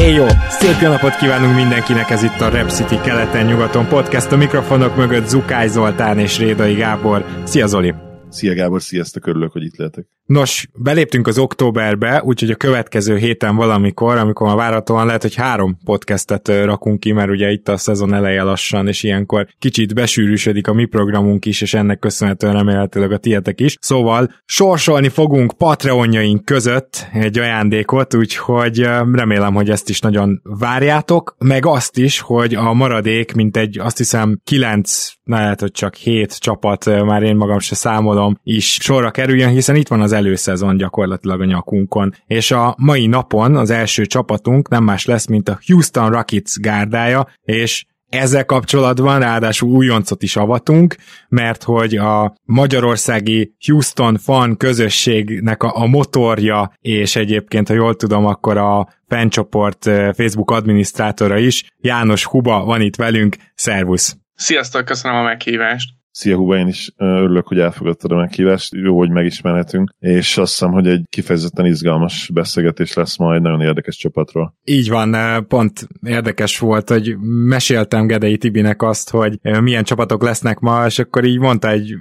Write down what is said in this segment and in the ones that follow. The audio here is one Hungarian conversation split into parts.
Éj jó! Szép jó napot kívánunk mindenkinek, ez itt a Rep City keleten-nyugaton podcast, a mikrofonok mögött Zukály Zoltán és Rédai Gábor. Szia Zoli! Szia Gábor, sziasztok, örülök, hogy itt lehetek. Nos, beléptünk az októberbe, úgyhogy a következő héten valamikor, amikor ma várhatóan lehet, hogy három podcastet rakunk ki, mert ugye itt a szezon eleje lassan, és ilyenkor kicsit besűrűsödik a mi programunk is, és ennek köszönhetően remélhetőleg a tietek is. Szóval sorsolni fogunk Patreonjaink között egy ajándékot, úgyhogy remélem, hogy ezt is nagyon várjátok, meg azt is, hogy a maradék, mint egy azt hiszem kilenc, na lehet, hogy csak hét csapat, már én magam se számolom, is sorra kerüljön, hiszen itt van az előszezon gyakorlatilag a nyakunkon. És a mai napon az első csapatunk nem más lesz, mint a Houston Rockets gárdája, és ezzel kapcsolatban ráadásul újoncot is avatunk, mert hogy a magyarországi Houston fan közösségnek a, a motorja, és egyébként, ha jól tudom, akkor a fancsoport eh, Facebook adminisztrátora is, János Huba van itt velünk, szervusz! Sziasztok, köszönöm a meghívást! Szia Huba, én is örülök, hogy elfogadtad a meghívást, jó, hogy megismerhetünk, és azt hiszem, hogy egy kifejezetten izgalmas beszélgetés lesz majd nagyon érdekes csapatról. Így van, pont érdekes volt, hogy meséltem Gedei Tibinek azt, hogy milyen csapatok lesznek ma, és akkor így mondta egy,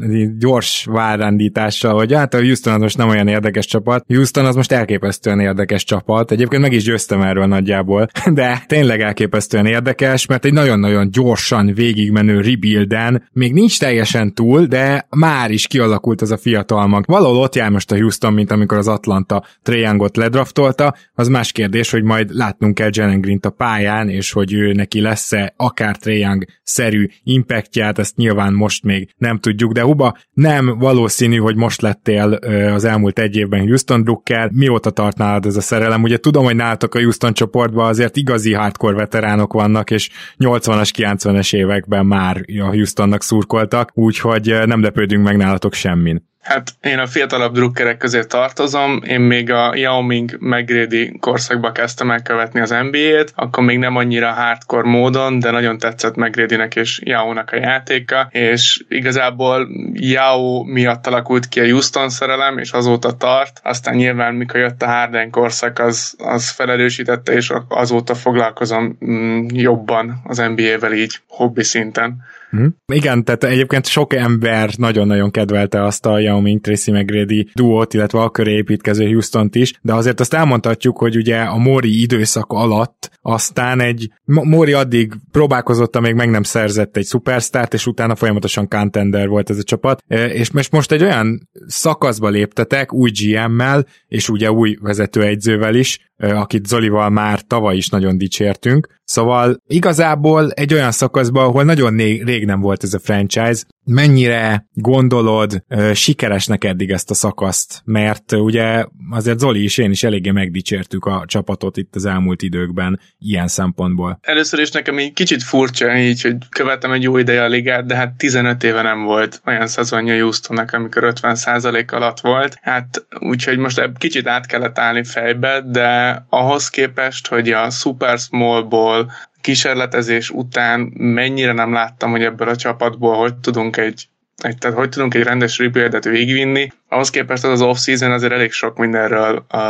egy gyors várrendítással, hogy hát a Houston az most nem olyan érdekes csapat, Houston az most elképesztően érdekes csapat, egyébként meg is győztem erről nagyjából, de tényleg elképesztően érdekes, mert egy nagyon-nagyon gyorsan végigmenő rebuilden, még nincs teljesen túl, de már is kialakult az a fiatal mag. Valahol ott jár most a Houston, mint amikor az Atlanta Trayangot ledraftolta, az más kérdés, hogy majd látnunk kell Jalen green a pályán, és hogy ő neki lesz-e akár Trayang szerű impactját, ezt nyilván most még nem tudjuk, de Huba, nem valószínű, hogy most lettél az elmúlt egy évben Houston Drucker, mióta tart nálad ez a szerelem? Ugye tudom, hogy nálatok a Houston csoportban azért igazi hardcore veteránok vannak, és 80-as, 90-es években már a Houstonnak szurkoltak, úgyhogy eh, nem lepődünk meg nálatok semmin. Hát én a fiatalabb drukkerek közé tartozom, én még a Yao Ming McGrady korszakban kezdtem el követni az NBA-t, akkor még nem annyira hardcore módon, de nagyon tetszett McGrady-nek és Yao-nak a játéka, és igazából Yao miatt alakult ki a Houston szerelem, és azóta tart, aztán nyilván mikor jött a Harden korszak, az, az felelősítette, és azóta foglalkozom mm, jobban az NBA-vel így hobbi szinten. Mm. Igen, tehát egyébként sok ember nagyon-nagyon kedvelte azt a Yao Ming Tracy McGrady duót, illetve a köré építkező Houston-t is, de azért azt elmondhatjuk, hogy ugye a Mori időszak alatt aztán egy Mori addig próbálkozott, még meg nem szerzett egy szupersztárt, és utána folyamatosan contender volt ez a csapat, e, és most, egy olyan szakaszba léptetek új GM-mel, és ugye új vezetőegyzővel is, akit Zolival már tavaly is nagyon dicsértünk. Szóval igazából egy olyan szakaszban, ahol nagyon rég nem volt ez a franchise, mennyire gondolod sikeresnek eddig ezt a szakaszt? Mert ugye azért Zoli is, én is eléggé megdicsértük a csapatot itt az elmúlt időkben ilyen szempontból. Először is nekem egy kicsit furcsa így, hogy követem egy jó ideje a ligát, de hát 15 éve nem volt olyan szezonja Houstonnak, amikor 50% alatt volt. Hát úgyhogy most kicsit át kellett állni fejbe, de ahhoz képest, hogy a Super Smallból kísérletezés után mennyire nem láttam, hogy ebből a csapatból hogy tudunk egy egy, tehát hogy tudunk egy rendes rebuildet végigvinni, ahhoz képest az az off-season azért elég sok mindenről uh,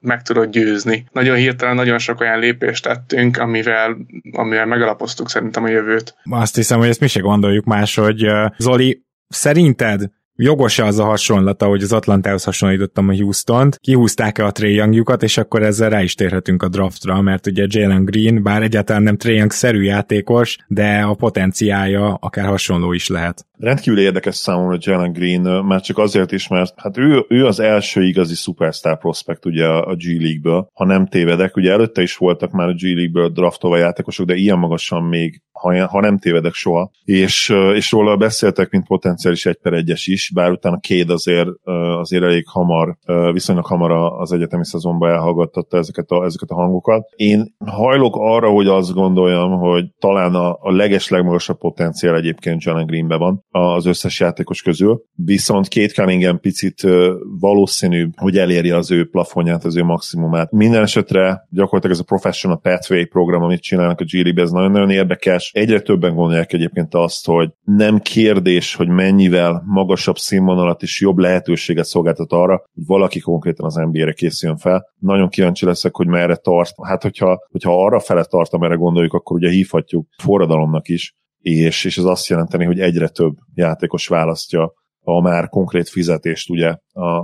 meg tudod győzni. Nagyon hirtelen nagyon sok olyan lépést tettünk, amivel, amivel megalapoztuk szerintem a jövőt. Azt hiszem, hogy ezt mi se gondoljuk más, hogy uh, Zoli, szerinted jogos-e az a hasonlat, ahogy az Atlantához hasonlítottam a Houston-t, kihúzták-e a Trae Young-jukat, és akkor ezzel rá is térhetünk a draftra, mert ugye Jalen Green, bár egyáltalán nem Trae Young-szerű játékos, de a potenciája akár hasonló is lehet. Rendkívül érdekes számomra Jalen Green, már csak azért is, mert hát ő, ő az első igazi superstar prospect ugye a, G League-ből, ha nem tévedek, ugye előtte is voltak már a G League-ből draftolva játékosok, de ilyen magasan még, ha, ha nem tévedek soha, és, és róla beszéltek, mint potenciális egy per egyes is, bár utána Kéd azért, azért elég hamar, viszonylag hamar az egyetemi szezonban elhallgattatta ezeket a, ezeket a hangokat. Én hajlok arra, hogy azt gondoljam, hogy talán a, a leges legmagasabb potenciál egyébként Jalen Greenbe van az összes játékos közül, viszont két Cunningham picit valószínűbb, hogy eléri az ő plafonját, az ő maximumát. Minden esetre gyakorlatilag ez a Professional Pathway program, amit csinálnak a g ez nagyon-nagyon érdekes. Egyre többen gondolják egyébként azt, hogy nem kérdés, hogy mennyivel magasabb színvonalat és jobb lehetőséget szolgáltat arra, hogy valaki konkrétan az NBA-re készüljön fel. Nagyon kíváncsi leszek, hogy merre tart. Hát, hogyha, hogyha arra fele tart, amire gondoljuk, akkor ugye hívhatjuk forradalomnak is, és, és ez azt jelenteni, hogy egyre több játékos választja a már konkrét fizetést ugye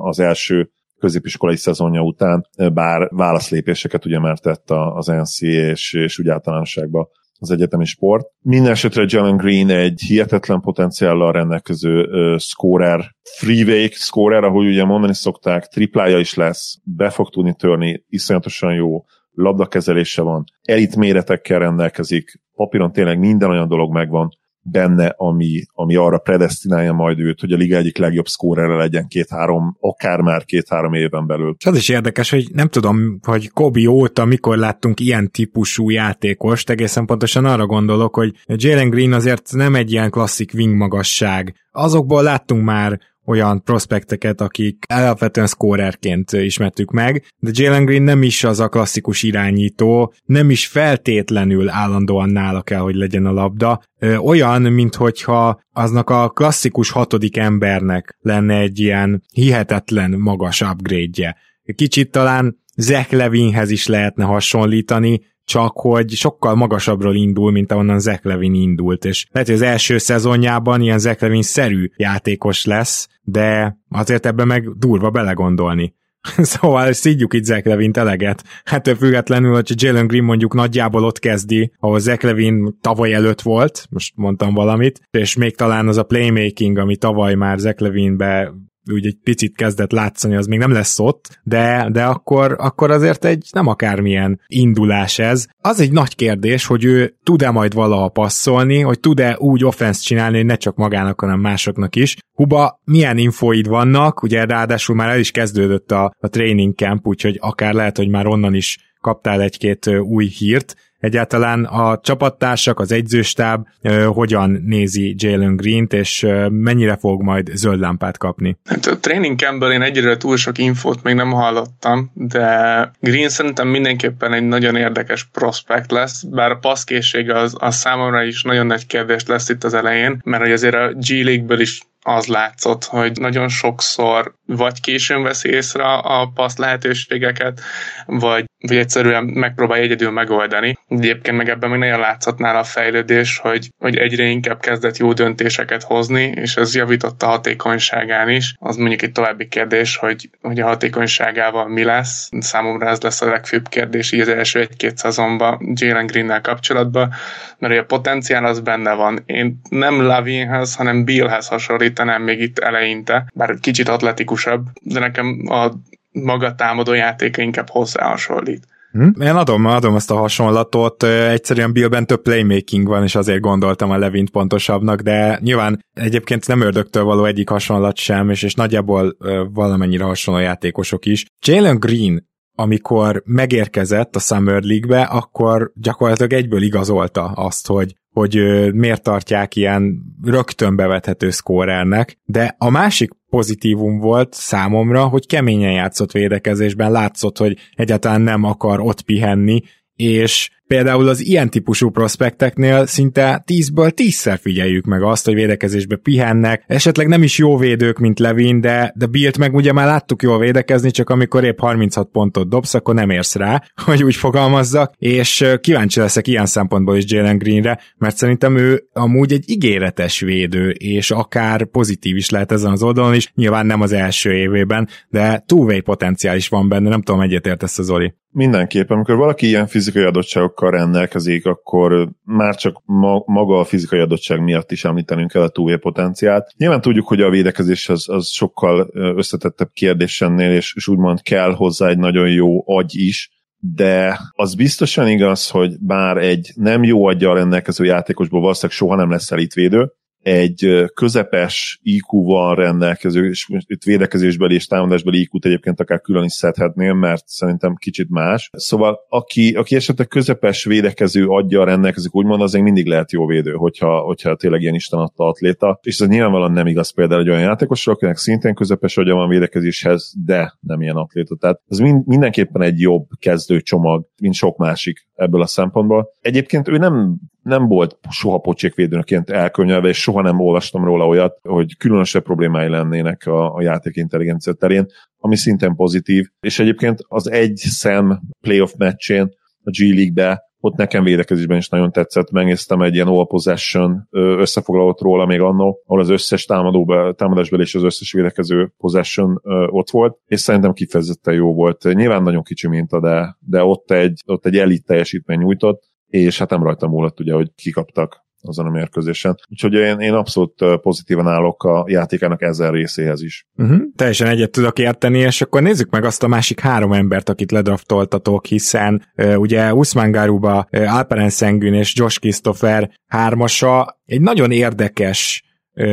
az első középiskolai szezonja után, bár válaszlépéseket ugye már tett az NCA és, és úgy általánosságban az egyetemi sport. Minden esetre Jalen Green egy hihetetlen potenciállal rendelkező uh, scorer, freeway scorer, ahogy ugye mondani szokták, triplája is lesz, be fog tudni törni, iszonyatosan jó labdakezelése van, elit méretekkel rendelkezik, papíron tényleg minden olyan dolog megvan, benne, ami, ami arra predestinálja majd őt, hogy a liga egyik legjobb szkórere legyen két-három, akár már két-három éven belül. Az is érdekes, hogy nem tudom, hogy Kobi óta mikor láttunk ilyen típusú játékost, egészen pontosan arra gondolok, hogy Jalen Green azért nem egy ilyen klasszik wing magasság. Azokból láttunk már olyan prospekteket, akik alapvetően scorerként ismertük meg, de Jalen Green nem is az a klasszikus irányító, nem is feltétlenül állandóan nála kell, hogy legyen a labda. Olyan, minthogyha aznak a klasszikus hatodik embernek lenne egy ilyen hihetetlen magas upgrade-je. Kicsit talán Zach Levinhez is lehetne hasonlítani, csak hogy sokkal magasabbról indul, mint ahonnan Zach Levin indult, és lehet, hogy az első szezonjában ilyen Zach Levin-szerű játékos lesz, de azért ebbe meg durva belegondolni. szóval szígyjuk itt Zach Levin eleget. Hát függetlenül, hogy Jalen Green mondjuk nagyjából ott kezdi, ahol Zach Levin tavaly előtt volt, most mondtam valamit, és még talán az a playmaking, ami tavaly már Zach Levinbe úgy egy picit kezdett látszani, az még nem lesz ott, de, de akkor, akkor azért egy nem akármilyen indulás ez. Az egy nagy kérdés, hogy ő tud-e majd valaha passzolni, hogy tud-e úgy offense csinálni, hogy ne csak magának, hanem másoknak is. Huba, milyen infóid vannak, ugye ráadásul már el is kezdődött a, a training camp, úgyhogy akár lehet, hogy már onnan is kaptál egy-két új hírt, egyáltalán a csapattársak, az egyzőstáb hogyan nézi Jalen Green-t, és mennyire fog majd zöld lámpát kapni? Hát a training campből én egyre túl sok infót még nem hallottam, de Green szerintem mindenképpen egy nagyon érdekes prospekt lesz, bár a passzkészsége az, az számomra is nagyon nagy kérdés lesz itt az elején, mert hogy azért a G League-ből is az látszott, hogy nagyon sokszor vagy későn veszi észre a passz lehetőségeket, vagy, vagy egyszerűen megpróbálja egyedül megoldani. Egyébként meg ebben még nagyon látszott nála a fejlődés, hogy, hogy egyre inkább kezdett jó döntéseket hozni, és ez javította a hatékonyságán is. Az mondjuk egy további kérdés, hogy, hogy a hatékonyságával mi lesz. Számomra ez lesz a legfőbb kérdés így az első egy-két szezonban Jalen Greennel kapcsolatban, mert a potenciál az benne van. Én nem Lavinhez, hanem Billhez hasonlítanám még itt eleinte, bár kicsit atletikusabb, de nekem a maga támadó játéka inkább hozzá. Hm? Én adom, adom ezt a hasonlatot, egyszerűen Billben több playmaking van, és azért gondoltam a Levint pontosabbnak, de nyilván egyébként nem ördögtől való egyik hasonlat sem, és, és nagyjából valamennyire hasonló játékosok is. Jalen Green amikor megérkezett a Summer League-be, akkor gyakorlatilag egyből igazolta azt, hogy hogy miért tartják ilyen rögtön bevethető szkórernek, de a másik pozitívum volt számomra, hogy keményen játszott védekezésben, látszott, hogy egyáltalán nem akar ott pihenni, és például az ilyen típusú prospekteknél szinte 10-ből 10-szer figyeljük meg azt, hogy védekezésbe pihennek, esetleg nem is jó védők, mint Levin, de, de Bilt meg ugye már láttuk jól védekezni, csak amikor épp 36 pontot dobsz, akkor nem érsz rá, hogy úgy fogalmazzak, és kíváncsi leszek ilyen szempontból is Jalen Greenre, mert szerintem ő amúgy egy ígéretes védő, és akár pozitív is lehet ezen az oldalon is, nyilván nem az első évében, de two potenciál is van benne, nem tudom, egyetért a Zoli. Mindenképpen, amikor valaki ilyen fizikai adottságokkal rendelkezik, akkor már csak ma, maga a fizikai adottság miatt is említenünk kell a túlé potenciált. Nyilván tudjuk, hogy a védekezés az, az sokkal összetettebb kérdés ennél, és, és úgymond kell hozzá egy nagyon jó agy is, de az biztosan igaz, hogy bár egy nem jó aggyal rendelkező játékosból valószínűleg soha nem lesz elitvédő, egy közepes IQ-val rendelkező, és itt védekezésbeli és támadásbeli IQ-t egyébként akár külön is szedhetném, mert szerintem kicsit más. Szóval aki, aki esetleg közepes védekező adja rendelkezik, úgymond, az még mindig lehet jó védő, hogyha, hogyha tényleg ilyen Isten adta atléta. És ez nyilvánvalóan nem igaz például egy olyan játékosra, akinek szintén közepes agya van védekezéshez, de nem ilyen atléta. Tehát ez mind, mindenképpen egy jobb kezdő csomag, mint sok másik ebből a szempontból. Egyébként ő nem nem volt soha pocsékvédőnként elkönyvelve, és soha nem olvastam róla olyat, hogy különösebb problémái lennének a, a játék intelligencia terén, ami szintén pozitív. És egyébként az egy szem playoff meccsén a G League-be ott nekem védekezésben is nagyon tetszett, megnéztem egy ilyen all possession összefoglalót róla még annó, ahol az összes támadó, támadásbeli és az összes védekező possession ott volt, és szerintem kifejezetten jó volt. Nyilván nagyon kicsi minta, de, de ott egy, ott egy elit teljesítmény nyújtott, és hát nem rajta múlott ugye, hogy kikaptak azon a mérkőzésen. Úgyhogy én, én abszolút pozitívan állok a játékának ezen részéhez is. Uh-huh. Teljesen egyet tudok érteni, és akkor nézzük meg azt a másik három embert, akit ledraftoltatok, hiszen uh, ugye Usman Garuba, uh, Alperen Szengün és Josh Christopher hármasa egy nagyon érdekes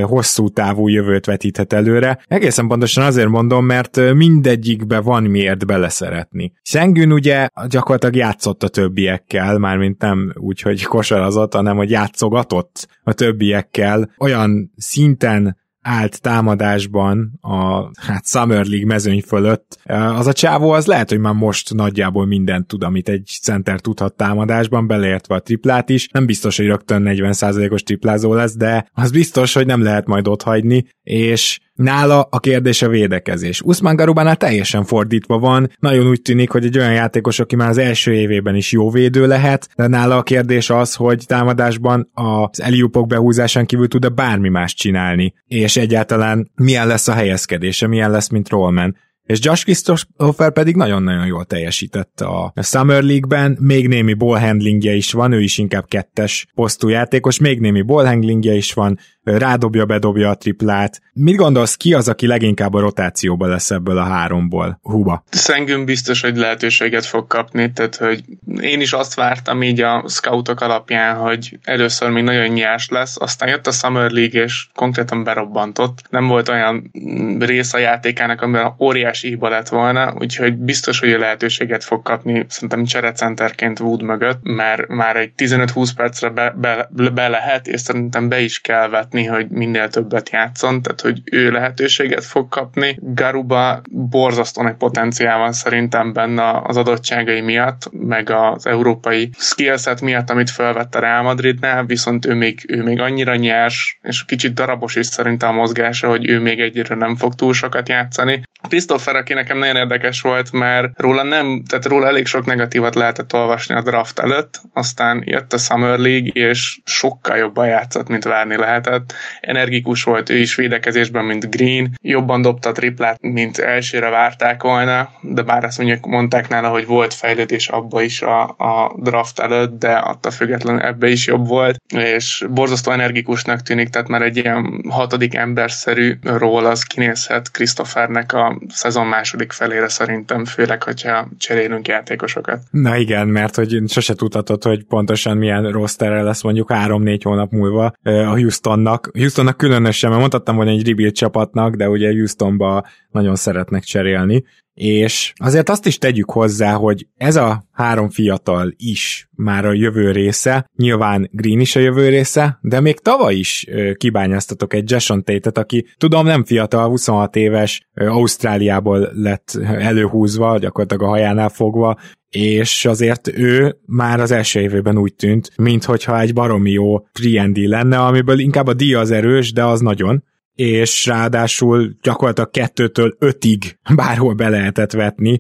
hosszú távú jövőt vetíthet előre. Egészen pontosan azért mondom, mert mindegyikbe van miért beleszeretni. Szengün ugye gyakorlatilag játszott a többiekkel, mármint nem úgy, hogy kosarazott, hanem hogy játszogatott a többiekkel, olyan szinten állt támadásban a hát Summer League mezőny fölött. Az a csávó az lehet, hogy már most nagyjából mindent tud, amit egy center tudhat támadásban, beleértve a triplát is. Nem biztos, hogy rögtön 40%-os triplázó lesz, de az biztos, hogy nem lehet majd ott hagyni, és Nála a kérdés a védekezés. Usman Garubánál teljesen fordítva van, nagyon úgy tűnik, hogy egy olyan játékos, aki már az első évében is jó védő lehet, de nála a kérdés az, hogy támadásban az eliupok behúzásán kívül tud-e bármi más csinálni, és egyáltalán milyen lesz a helyezkedése, milyen lesz, mint Rollman? És Josh Christopher pedig nagyon-nagyon jól teljesített a Summer League-ben, még némi ballhandlingje is van, ő is inkább kettes posztú játékos, még némi ballhandlingje is van, rádobja, bedobja a triplát. Mit gondolsz, ki az, aki leginkább a rotációban lesz ebből a háromból? Huba. Szengünk biztos, hogy lehetőséget fog kapni, tehát hogy én is azt vártam így a scoutok alapján, hogy először még nagyon nyers lesz, aztán jött a Summer League, és konkrétan berobbantott. Nem volt olyan rész a játékának, amiben óriási hiba lett volna, úgyhogy biztos, hogy a lehetőséget fog kapni szerintem cserecenterként Wood mögött, mert már egy 15-20 percre be, be, be lehet, és szerintem be is kell vetni látni, hogy minél többet játszon, tehát hogy ő lehetőséget fog kapni. Garuba borzasztó nagy potenciál van szerintem benne az adottságai miatt, meg az európai skillset miatt, amit felvett a Real Madridnál, viszont ő még, ő még annyira nyers, és kicsit darabos is szerintem a mozgása, hogy ő még egyre nem fog túl sokat játszani. Christopher, aki nekem nagyon érdekes volt, mert róla nem, tehát róla elég sok negatívat lehetett olvasni a draft előtt, aztán jött a Summer League, és sokkal jobban játszott, mint várni lehetett energikus volt ő is védekezésben, mint Green, jobban dobta a triplát, mint elsőre várták volna, de bár azt mondjuk mondták nála, hogy volt fejlődés abba is a, a draft előtt, de attól függetlenül ebbe is jobb volt, és borzasztó energikusnak tűnik, tehát már egy ilyen hatodik emberszerű ról az kinézhet Christophernek a szezon második felére szerintem, főleg, hogyha cserélünk játékosokat. Na igen, mert hogy sose tudhatod, hogy pontosan milyen rosterre lesz mondjuk 3-4 hónap múlva a Houstonnak, Houstonnak, Houstonnak különösen, mert mondhattam volna egy rebuild csapatnak, de ugye Houstonba nagyon szeretnek cserélni, és azért azt is tegyük hozzá, hogy ez a három fiatal is már a jövő része, nyilván Green is a jövő része, de még tavaly is kibányáztatok egy Jason Tate-et, aki tudom nem fiatal, 26 éves, Ausztráliából lett előhúzva, gyakorlatilag a hajánál fogva, és azért ő már az első évében úgy tűnt, minthogyha egy baromi jó triendi lenne, amiből inkább a díj az erős, de az nagyon, és ráadásul gyakorlatilag kettőtől ötig bárhol be lehetett vetni,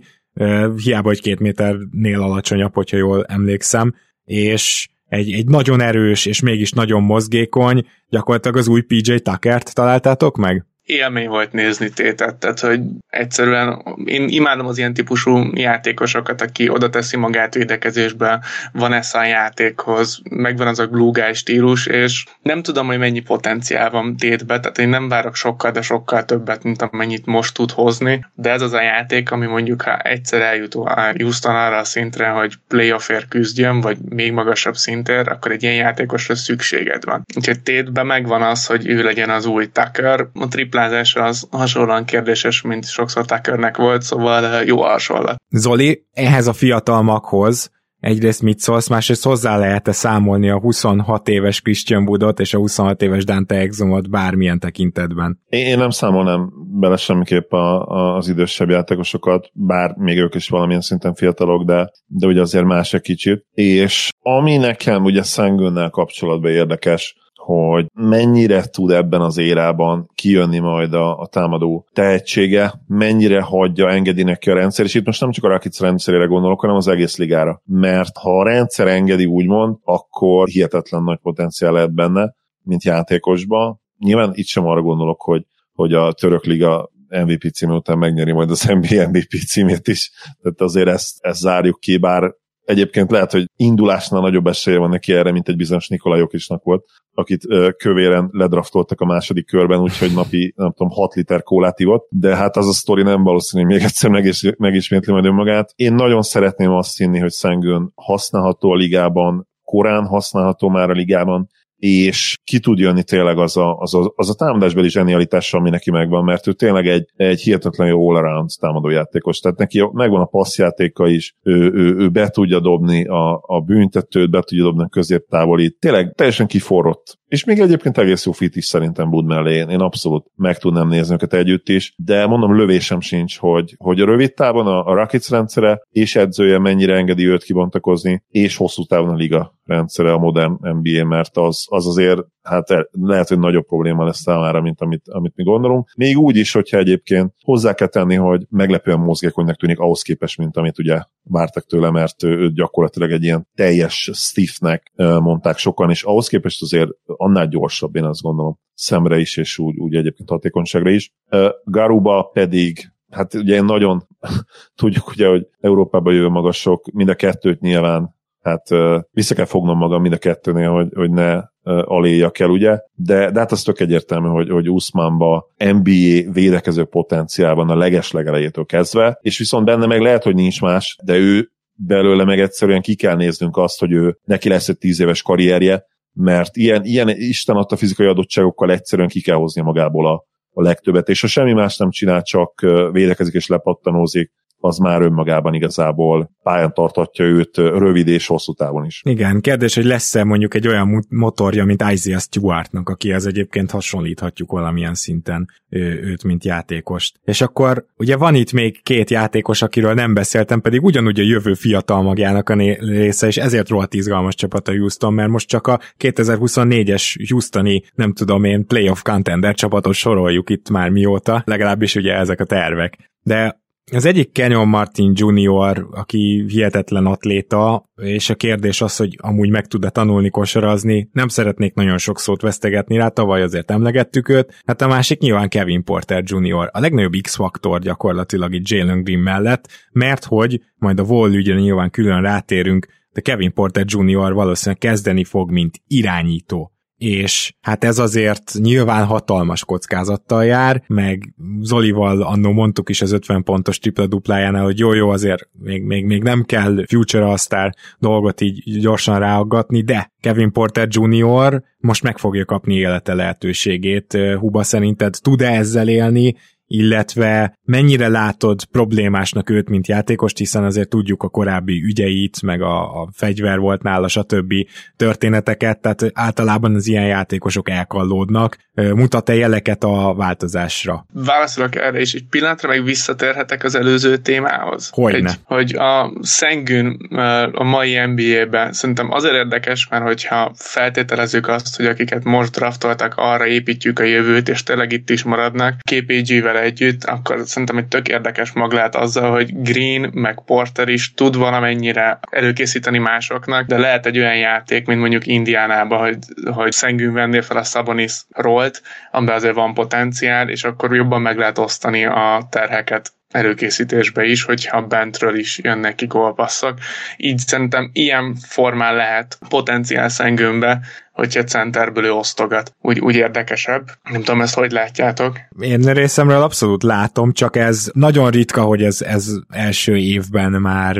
hiába, hogy két méternél alacsonyabb, hogyha jól emlékszem, és egy, egy nagyon erős és mégis nagyon mozgékony, gyakorlatilag az új PJ Tuckert találtátok meg? Élmény volt nézni tétet, tehát hogy egyszerűen én imádom az ilyen típusú játékosokat, aki oda teszi magát védekezésbe, van ez a játékhoz, megvan az a guy stílus, és nem tudom, hogy mennyi potenciál van tétbe, tehát én nem várok sokkal, de sokkal többet, mint amennyit most tud hozni, de ez az a játék, ami mondjuk, ha egyszer eljut a Houston arra a szintre, hogy playoffért küzdjön, vagy még magasabb szintér, akkor egy ilyen játékosra szükséged van. Úgyhogy tétben megvan az, hogy ő legyen az új Tucker. A triplázás az hasonlóan kérdéses, mint sokszor Tuckernek volt, szóval jó hasonlat. Zoli, ehhez a fiatal maghoz egyrészt mit szólsz, másrészt hozzá lehet-e számolni a 26 éves Christian Woodot és a 26 éves Dante Exumot bármilyen tekintetben? Én nem számolnám bele semmiképp a, a, az idősebb játékosokat, bár még ők is valamilyen szinten fiatalok, de, de ugye azért más egy kicsit. És ami nekem ugye Szengőnnel kapcsolatban érdekes, hogy mennyire tud ebben az érában kijönni majd a, a támadó tehetsége, mennyire hagyja, engedi neki a rendszer, és itt most nem csak a Rakic rendszerére gondolok, hanem az egész ligára. Mert ha a rendszer engedi úgymond, akkor hihetetlen nagy potenciál lehet benne, mint játékosba. Nyilván itt sem arra gondolok, hogy, hogy a török liga MVP cím után megnyeri majd az NBA MVP címét is, tehát azért ezt, ezt zárjuk ki, bár Egyébként lehet, hogy indulásnál nagyobb esélye van neki erre, mint egy bizonyos Nikola Jokisnak volt, akit kövéren ledraftoltak a második körben, úgyhogy napi, nem tudom, 6 liter kólát ivott, de hát az a sztori nem valószínű, hogy még egyszer megis, megismétli majd önmagát. Én nagyon szeretném azt hinni, hogy Szengőn használható a ligában, korán használható már a ligában, és ki tud jönni tényleg az a, az a, az a támadásbeli zsenialitása, ami neki megvan, mert ő tényleg egy, egy hihetetlen jó all-around támadójátékos, tehát neki megvan a passzjátéka is, ő, ő, ő be tudja dobni a, a büntetőt, be tudja dobni a középtávolit, tényleg teljesen kiforrott és még egyébként egész jó fit is szerintem Bud mellé. Én abszolút meg tudnám nézni őket együtt is, de mondom, lövésem sincs, hogy, hogy a rövid távon a, a Rakic rendszere és edzője mennyire engedi őt kibontakozni, és hosszú távon a liga rendszere, a modern NBA, mert az, az azért hát lehet, hogy nagyobb probléma lesz számára, mint amit, amit mi gondolunk. Még úgy is, hogyha egyébként hozzá kell tenni, hogy meglepően mozgékonynak tűnik ahhoz képest, mint amit ugye vártak tőle, mert őt gyakorlatilag egy ilyen teljes stiffnek mondták sokan, és ahhoz képest azért annál gyorsabb, én azt gondolom, szemre is, és úgy, úgy egyébként hatékonyságra is. Garuba pedig hát ugye nagyon tudjuk ugye, hogy Európában jövő magasok, mind a kettőt nyilván hát vissza kell fognom magam mind a kettőnél, hogy, hogy ne aléjak el, ugye? De, de hát az tök egyértelmű, hogy, hogy Usmanba NBA védekező potenciál van a leges kezdve, és viszont benne meg lehet, hogy nincs más, de ő belőle meg egyszerűen ki kell néznünk azt, hogy ő neki lesz egy tíz éves karrierje, mert ilyen, ilyen Isten adta fizikai adottságokkal egyszerűen ki kell hozni magából a, a legtöbbet, és ha semmi más nem csinál, csak védekezik és lepattanózik, az már önmagában igazából pályán tartatja őt rövid és hosszú távon is. Igen, kérdés, hogy lesz-e mondjuk egy olyan motorja, mint Isaiah Stewartnak, akihez egyébként hasonlíthatjuk valamilyen szinten őt, mint játékost. És akkor ugye van itt még két játékos, akiről nem beszéltem, pedig ugyanúgy a jövő fiatal magjának a része, és ezért rohadt izgalmas csapat a Houston, mert most csak a 2024-es Houstoni, nem tudom én, playoff contender csapatot soroljuk itt már mióta, legalábbis ugye ezek a tervek. De az egyik Kenyon Martin Junior, aki hihetetlen atléta, és a kérdés az, hogy amúgy meg tud-e tanulni kosarazni, nem szeretnék nagyon sok szót vesztegetni rá, tavaly azért emlegettük őt, hát a másik nyilván Kevin Porter Junior, a legnagyobb X-faktor gyakorlatilag itt Jalen Green mellett, mert hogy majd a Wall ügyre nyilván külön rátérünk, de Kevin Porter Junior valószínűleg kezdeni fog, mint irányító és hát ez azért nyilván hatalmas kockázattal jár, meg Zolival annó mondtuk is az 50 pontos tripla duplájánál, hogy jó-jó, azért még, még, még nem kell Future All-Star dolgot így gyorsan ráaggatni, de Kevin Porter Jr. most meg fogja kapni élete lehetőségét. Huba szerinted tud-e ezzel élni, illetve mennyire látod problémásnak őt, mint játékost, hiszen azért tudjuk a korábbi ügyeit, meg a, a fegyver volt nála, stb. történeteket, tehát általában az ilyen játékosok elkallódnak. Mutat-e jeleket a változásra? Válaszolok erre, és egy pillanatra meg visszatérhetek az előző témához. Hogyne. Hogy, hogy a Szengün a mai NBA-ben szerintem azért érdekes, mert hogyha feltételezzük azt, hogy akiket most draftoltak, arra építjük a jövőt, és tényleg itt is maradnak, KPG-vel együtt, akkor szerintem egy tök érdekes mag lehet azzal, hogy Green meg Porter is tud valamennyire előkészíteni másoknak, de lehet egy olyan játék, mint mondjuk Indiánában, hogy, hogy Szengűn vennél fel a Sabonis rolt, amiben azért van potenciál, és akkor jobban meg lehet osztani a terheket előkészítésbe is, hogyha bentről is jönnek ki gólpasszok. Így szerintem ilyen formán lehet potenciál szengőmbe hogyha centerből ő osztogat. Úgy, úgy érdekesebb. Nem tudom, ezt hogy látjátok? Én részemről abszolút látom, csak ez nagyon ritka, hogy ez, ez első évben már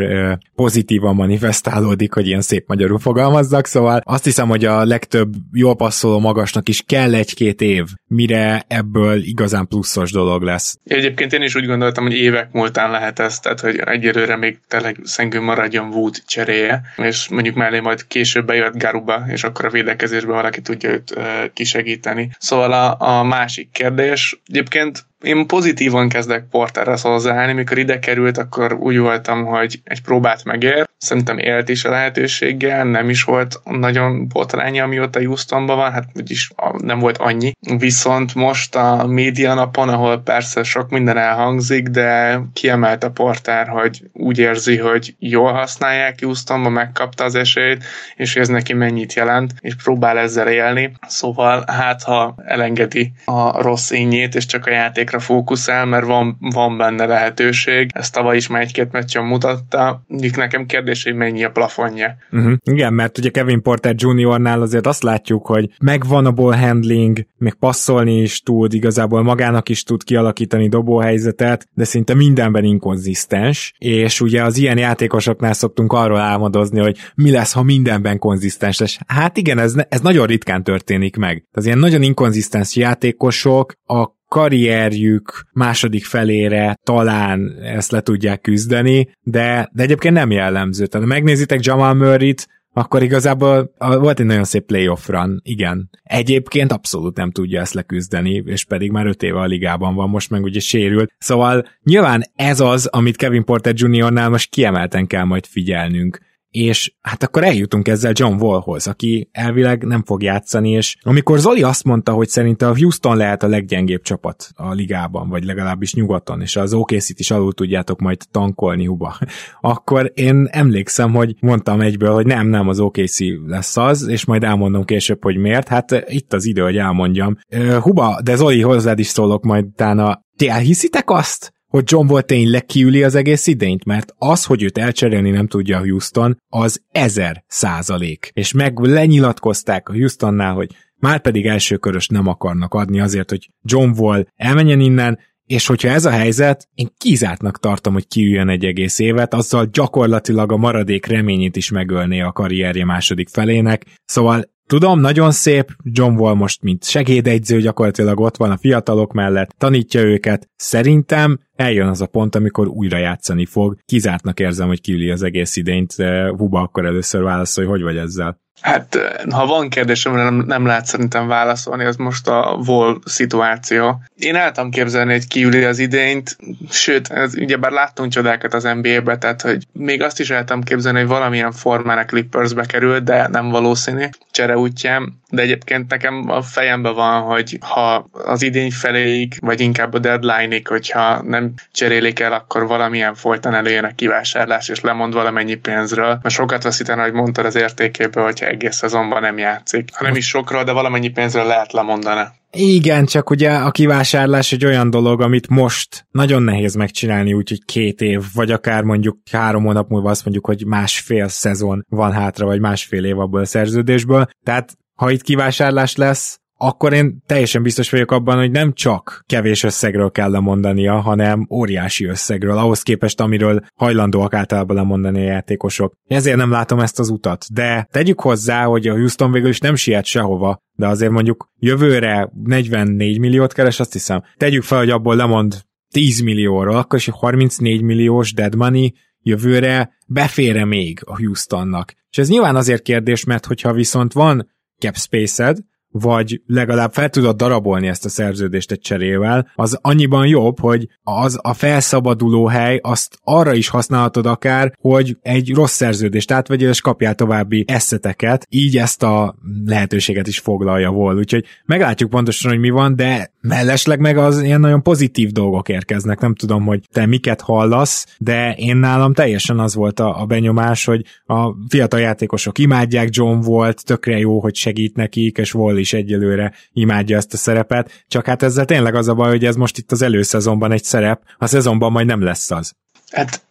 pozitívan manifestálódik, hogy ilyen szép magyarul fogalmazzak, szóval azt hiszem, hogy a legtöbb jól passzoló magasnak is kell egy-két év, mire ebből igazán pluszos dolog lesz. Egyébként én is úgy gondoltam, hogy évek múltán lehet ez, tehát hogy egyelőre még tényleg szengő maradjon Wood cseréje, és mondjuk mellé majd később bejött Garuba, és akkor a védekezés védekezésben valaki tudja őt kisegíteni. Szóval a, a másik kérdés, egyébként én pozitívan kezdek Porterhez hozzáállni, mikor ide került, akkor úgy voltam, hogy egy próbát megér. Szerintem élt is a lehetőséggel, nem is volt nagyon botránya, amióta Houstonban van, hát úgyis nem volt annyi. Viszont most a média napon, ahol persze sok minden elhangzik, de kiemelt a Porter, hogy úgy érzi, hogy jól használják Houstonban, megkapta az esélyt, és ez neki mennyit jelent, és próbál ezzel élni. Szóval hát, ha elengedi a rossz ényét, és csak a játék játékra fókuszál, mert van, van benne lehetőség. Ezt tavaly is már egy-két meccsen mutatta. Mondjuk nekem kérdés, hogy mennyi a plafonja. Uh-huh. Igen, mert ugye Kevin Porter Juniornál azért azt látjuk, hogy megvan a ball handling, még passzolni is tud, igazából magának is tud kialakítani dobóhelyzetet, de szinte mindenben inkonzisztens, és ugye az ilyen játékosoknál szoktunk arról álmodozni, hogy mi lesz, ha mindenben konzisztens lesz. Hát igen, ez, ez nagyon ritkán történik meg. Az ilyen nagyon inkonzisztens játékosok a karrierjük második felére talán ezt le tudják küzdeni, de, de egyébként nem jellemző. Tehát ha megnézitek Jamal Murray-t, akkor igazából volt egy nagyon szép playoff run, igen. Egyébként abszolút nem tudja ezt leküzdeni, és pedig már öt éve a ligában van, most meg ugye sérült. Szóval nyilván ez az, amit Kevin Porter Jr.-nál most kiemelten kell majd figyelnünk és hát akkor eljutunk ezzel John Wallhoz, aki elvileg nem fog játszani, és amikor Zoli azt mondta, hogy szerinte a Houston lehet a leggyengébb csapat a ligában, vagy legalábbis nyugaton, és az okc is alul tudjátok majd tankolni huba, akkor én emlékszem, hogy mondtam egyből, hogy nem, nem, az OKC lesz az, és majd elmondom később, hogy miért, hát itt az idő, hogy elmondjam. Huba, de Zoli, hozzád is szólok majd utána, ti elhiszitek azt, hogy John Wall tényleg kiüli az egész idényt, mert az, hogy őt elcserélni nem tudja a Houston, az ezer százalék. És meg lenyilatkozták a Houstonnál, hogy már pedig első körös nem akarnak adni azért, hogy John Wall elmenjen innen, és hogyha ez a helyzet, én kizártnak tartom, hogy kiüljön egy egész évet, azzal gyakorlatilag a maradék reményét is megölné a karrierje második felének. Szóval Tudom, nagyon szép, John Wall most mint segédegyző gyakorlatilag ott van a fiatalok mellett, tanítja őket. Szerintem eljön az a pont, amikor újra játszani fog. Kizártnak érzem, hogy kiüli az egész idényt. Huba akkor először válaszolj, hogy vagy ezzel? Hát, ha van kérdésem, nem, nem lehet szerintem válaszolni, az most a vol szituáció. Én tudom képzelni, hogy kiüli az idényt, sőt, ez, ugyebár láttunk csodákat az NBA-be, tehát hogy még azt is tudom képzelni, hogy valamilyen formán a Clippersbe kerül, de nem valószínű csere útján. De egyébként nekem a fejemben van, hogy ha az idény feléig, vagy inkább a deadline-ig, hogyha nem cserélik el, akkor valamilyen folyton előjön a kivásárlás, és lemond valamennyi pénzről. Mert sokat veszítene, hogy mondtad az értékéből, hogyha egész szezonban nem játszik. Ha nem is sokról, de valamennyi pénzről lehet lemondani. Igen, csak ugye a kivásárlás egy olyan dolog, amit most nagyon nehéz megcsinálni, úgyhogy két év, vagy akár mondjuk három hónap múlva azt mondjuk, hogy másfél szezon van hátra, vagy másfél év abból a szerződésből. Tehát ha itt kivásárlás lesz, akkor én teljesen biztos vagyok abban, hogy nem csak kevés összegről kell lemondania, hanem óriási összegről, ahhoz képest, amiről hajlandóak általában lemondani a játékosok. Ezért nem látom ezt az utat, de tegyük hozzá, hogy a Houston végül is nem siet sehova, de azért mondjuk jövőre 44 milliót keres, azt hiszem. Tegyük fel, hogy abból lemond 10 millióról, akkor is 34 milliós dead money jövőre befére még a Houstonnak. És ez nyilván azért kérdés, mert hogyha viszont van cap space vagy legalább fel tudod darabolni ezt a szerződést egy cserével, az annyiban jobb, hogy az a felszabaduló hely, azt arra is használhatod akár, hogy egy rossz szerződést átvegyél, és kapjál további eszeteket, így ezt a lehetőséget is foglalja vol. Úgyhogy meglátjuk pontosan, hogy mi van, de mellesleg meg az ilyen nagyon pozitív dolgok érkeznek. Nem tudom, hogy te miket hallasz, de én nálam teljesen az volt a, a benyomás, hogy a fiatal játékosok imádják John volt, tökre jó, hogy segít nekik, és Wall is egyelőre imádja ezt a szerepet, csak hát ezzel tényleg az a baj, hogy ez most itt az előszezonban egy szerep, a szezonban majd nem lesz az. Hát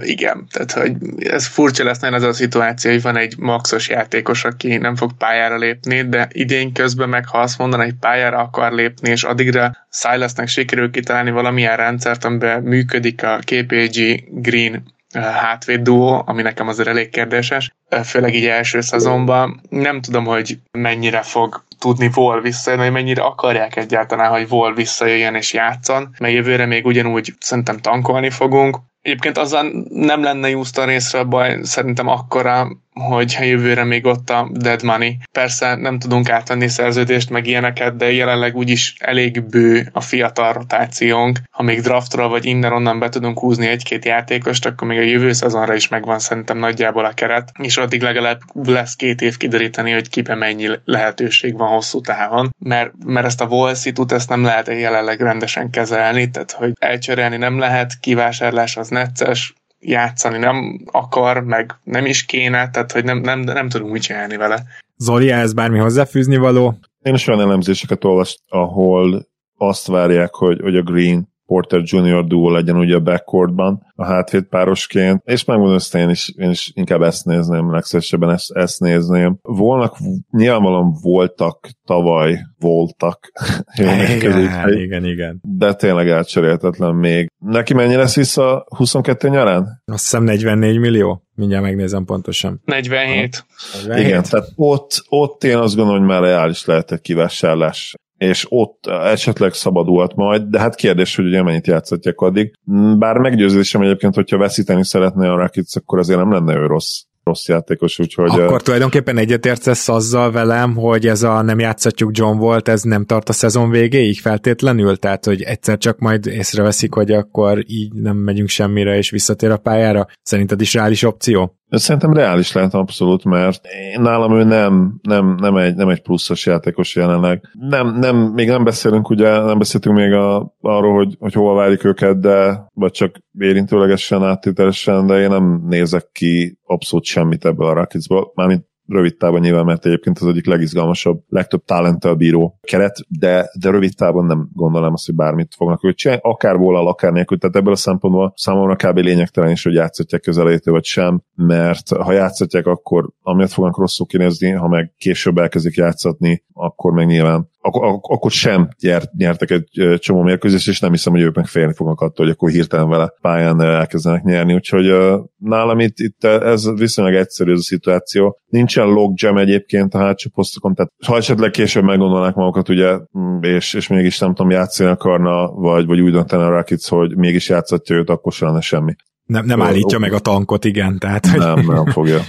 igen, tehát hogy ez furcsa lesz ez a szituáció, hogy van egy maxos játékos, aki nem fog pályára lépni, de idén közben meg ha azt mondaná, hogy pályára akar lépni, és addigra Silasnek sikerül kitalálni valamilyen rendszert, amiben működik a KPG Green hátvéd duó, ami nekem azért elég kérdéses, főleg így első szezonban. Nem tudom, hogy mennyire fog tudni Vol visszajönni, hogy mennyire akarják egyáltalán, hogy Vol visszajöjjön és játszon, mert jövőre még ugyanúgy szerintem tankolni fogunk. Egyébként azzal nem lenne Houston részről baj, szerintem akkora, hogyha jövőre még ott a dead money. Persze nem tudunk átvenni szerződést, meg ilyeneket, de jelenleg úgyis elég bő a fiatal rotációnk. Ha még draftra vagy innen-onnan be tudunk húzni egy-két játékost, akkor még a jövő szezonra is megvan szerintem nagyjából a keret, és addig legalább lesz két év kideríteni, hogy kibe mennyi lehetőség van hosszú távon, mert, mert ezt a Volszitut ezt nem lehet jelenleg rendesen kezelni, tehát hogy elcserélni nem lehet, kivásárlás az necces, játszani nem akar, meg nem is kéne, tehát hogy nem, nem, nem tudunk mit csinálni vele. Zoli, ez bármi hozzáfűzni való? Én is olyan elemzéseket olvast, ahol azt várják, hogy, hogy a Green Porter Junior duo legyen ugye a backcourtban, a hátvéd párosként, és megmondom ezt én is, én is inkább ezt nézném, legszívesebben ezt, ezt nézném. Volnak, nyilvánvalóan voltak tavaly, voltak. igen, igen, igen. De tényleg elcserélhetetlen még. Neki mennyi lesz vissza 22 nyarán? Azt hiszem 44 millió. Mindjárt megnézem pontosan. 47. 47. Igen, tehát ott, ott én azt gondolom, hogy már reális lehet egy kivásárlás és ott esetleg szabadult majd, de hát kérdés, hogy ugye mennyit játszhatják addig. Bár meggyőződésem egyébként, hogyha veszíteni szeretné a Rakic, akkor azért nem lenne ő rossz rossz játékos, úgyhogy... Akkor tulajdonképpen egyetértesz azzal velem, hogy ez a nem játszatjuk John volt, ez nem tart a szezon végéig feltétlenül? Tehát, hogy egyszer csak majd észreveszik, hogy akkor így nem megyünk semmire, és visszatér a pályára? Szerinted is reális opció? Szerintem reális lehet abszolút, mert nálam ő nem, nem, nem, egy, nem egy pluszos játékos jelenleg. Nem, nem, még nem beszélünk, ugye nem beszéltünk még a, arról, hogy, hogy hova várjuk őket, de vagy csak érintőlegesen, áttételesen, de én nem nézek ki abszolút semmit ebből a Rocketsból, mármint rövid távon nyilván, mert egyébként az egyik legizgalmasabb, legtöbb talenttel bíró keret, de, de rövid távon nem gondolom azt, hogy bármit fognak ők csinálni, akár volna, akár nélkül, tehát ebből a szempontból számomra kb. lényegtelen is, hogy játszhatják közelítő vagy sem, mert ha játszhatják, akkor amiatt fognak rosszul kinézni, ha meg később elkezdik játszatni, akkor meg nyilván akkor, akkor sem gyert, nyertek egy csomó mérkőzést, és nem hiszem, hogy ők meg félni fognak attól, hogy akkor hirtelen vele pályán elkezdenek nyerni. Úgyhogy nálam itt, itt ez viszonylag egyszerű ez a szituáció. Nincsen logjam egyébként a hátsó posztokon, tehát ha esetleg később meggondolnák magukat, ugye, mm, és, és mégis nem tudom, játszani akarna, vagy, vagy úgy döntene a Rakic, hogy mégis játszatja őt, akkor se lenne semmi. Nem, nem állítja meg a tankot, igen. Tehát, hogy... Nem, nem fogja.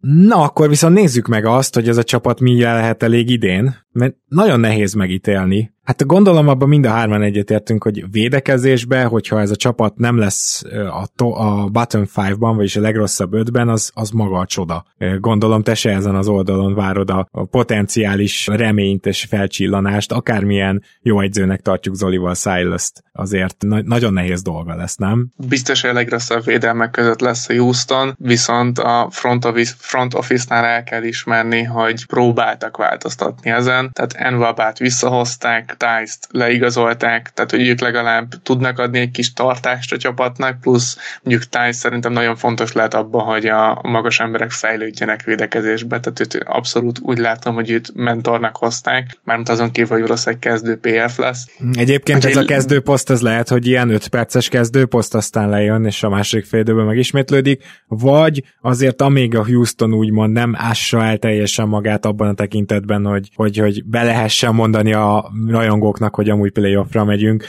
Na, akkor viszont nézzük meg azt, hogy ez a csapat mi lehet elég idén, mert nagyon nehéz megítélni. Hát gondolom abban mind a hárman egyetértünk, hogy védekezésbe, hogyha ez a csapat nem lesz a, to- a bottom 5-ban, vagyis a legrosszabb ötben, az, az maga a csoda. Gondolom te se ezen az oldalon várod a, a potenciális reményt és felcsillanást, akármilyen jó egyzőnek tartjuk Zolival Silas-t, azért na- nagyon nehéz dolga lesz, nem? Biztos, hogy a legrosszabb védelmek között lesz a Houston, viszont a front office, front office-nál el kell ismerni, hogy próbáltak változtatni ezen, tehát Envabát visszahozták, Tice-t leigazolták, tehát hogy ők legalább tudnak adni egy kis tartást a csapatnak, plusz mondjuk Tice szerintem nagyon fontos lehet abban, hogy a magas emberek fejlődjenek védekezésbe, tehát őt abszolút úgy látom, hogy őt mentornak hozták, mármint azon kívül, hogy valószínűleg kezdő PF lesz. Egyébként hát ez a kezdőposzt, ez lehet, hogy ilyen 5 perces kezdőposzt, aztán lejön, és a másik fél időben megismétlődik, vagy azért amíg a Houston úgymond nem ássa el teljesen magát abban a tekintetben, hogy, hogy, hogy be lehessen mondani a rajongóknak, hogy amúgy playoffra megyünk,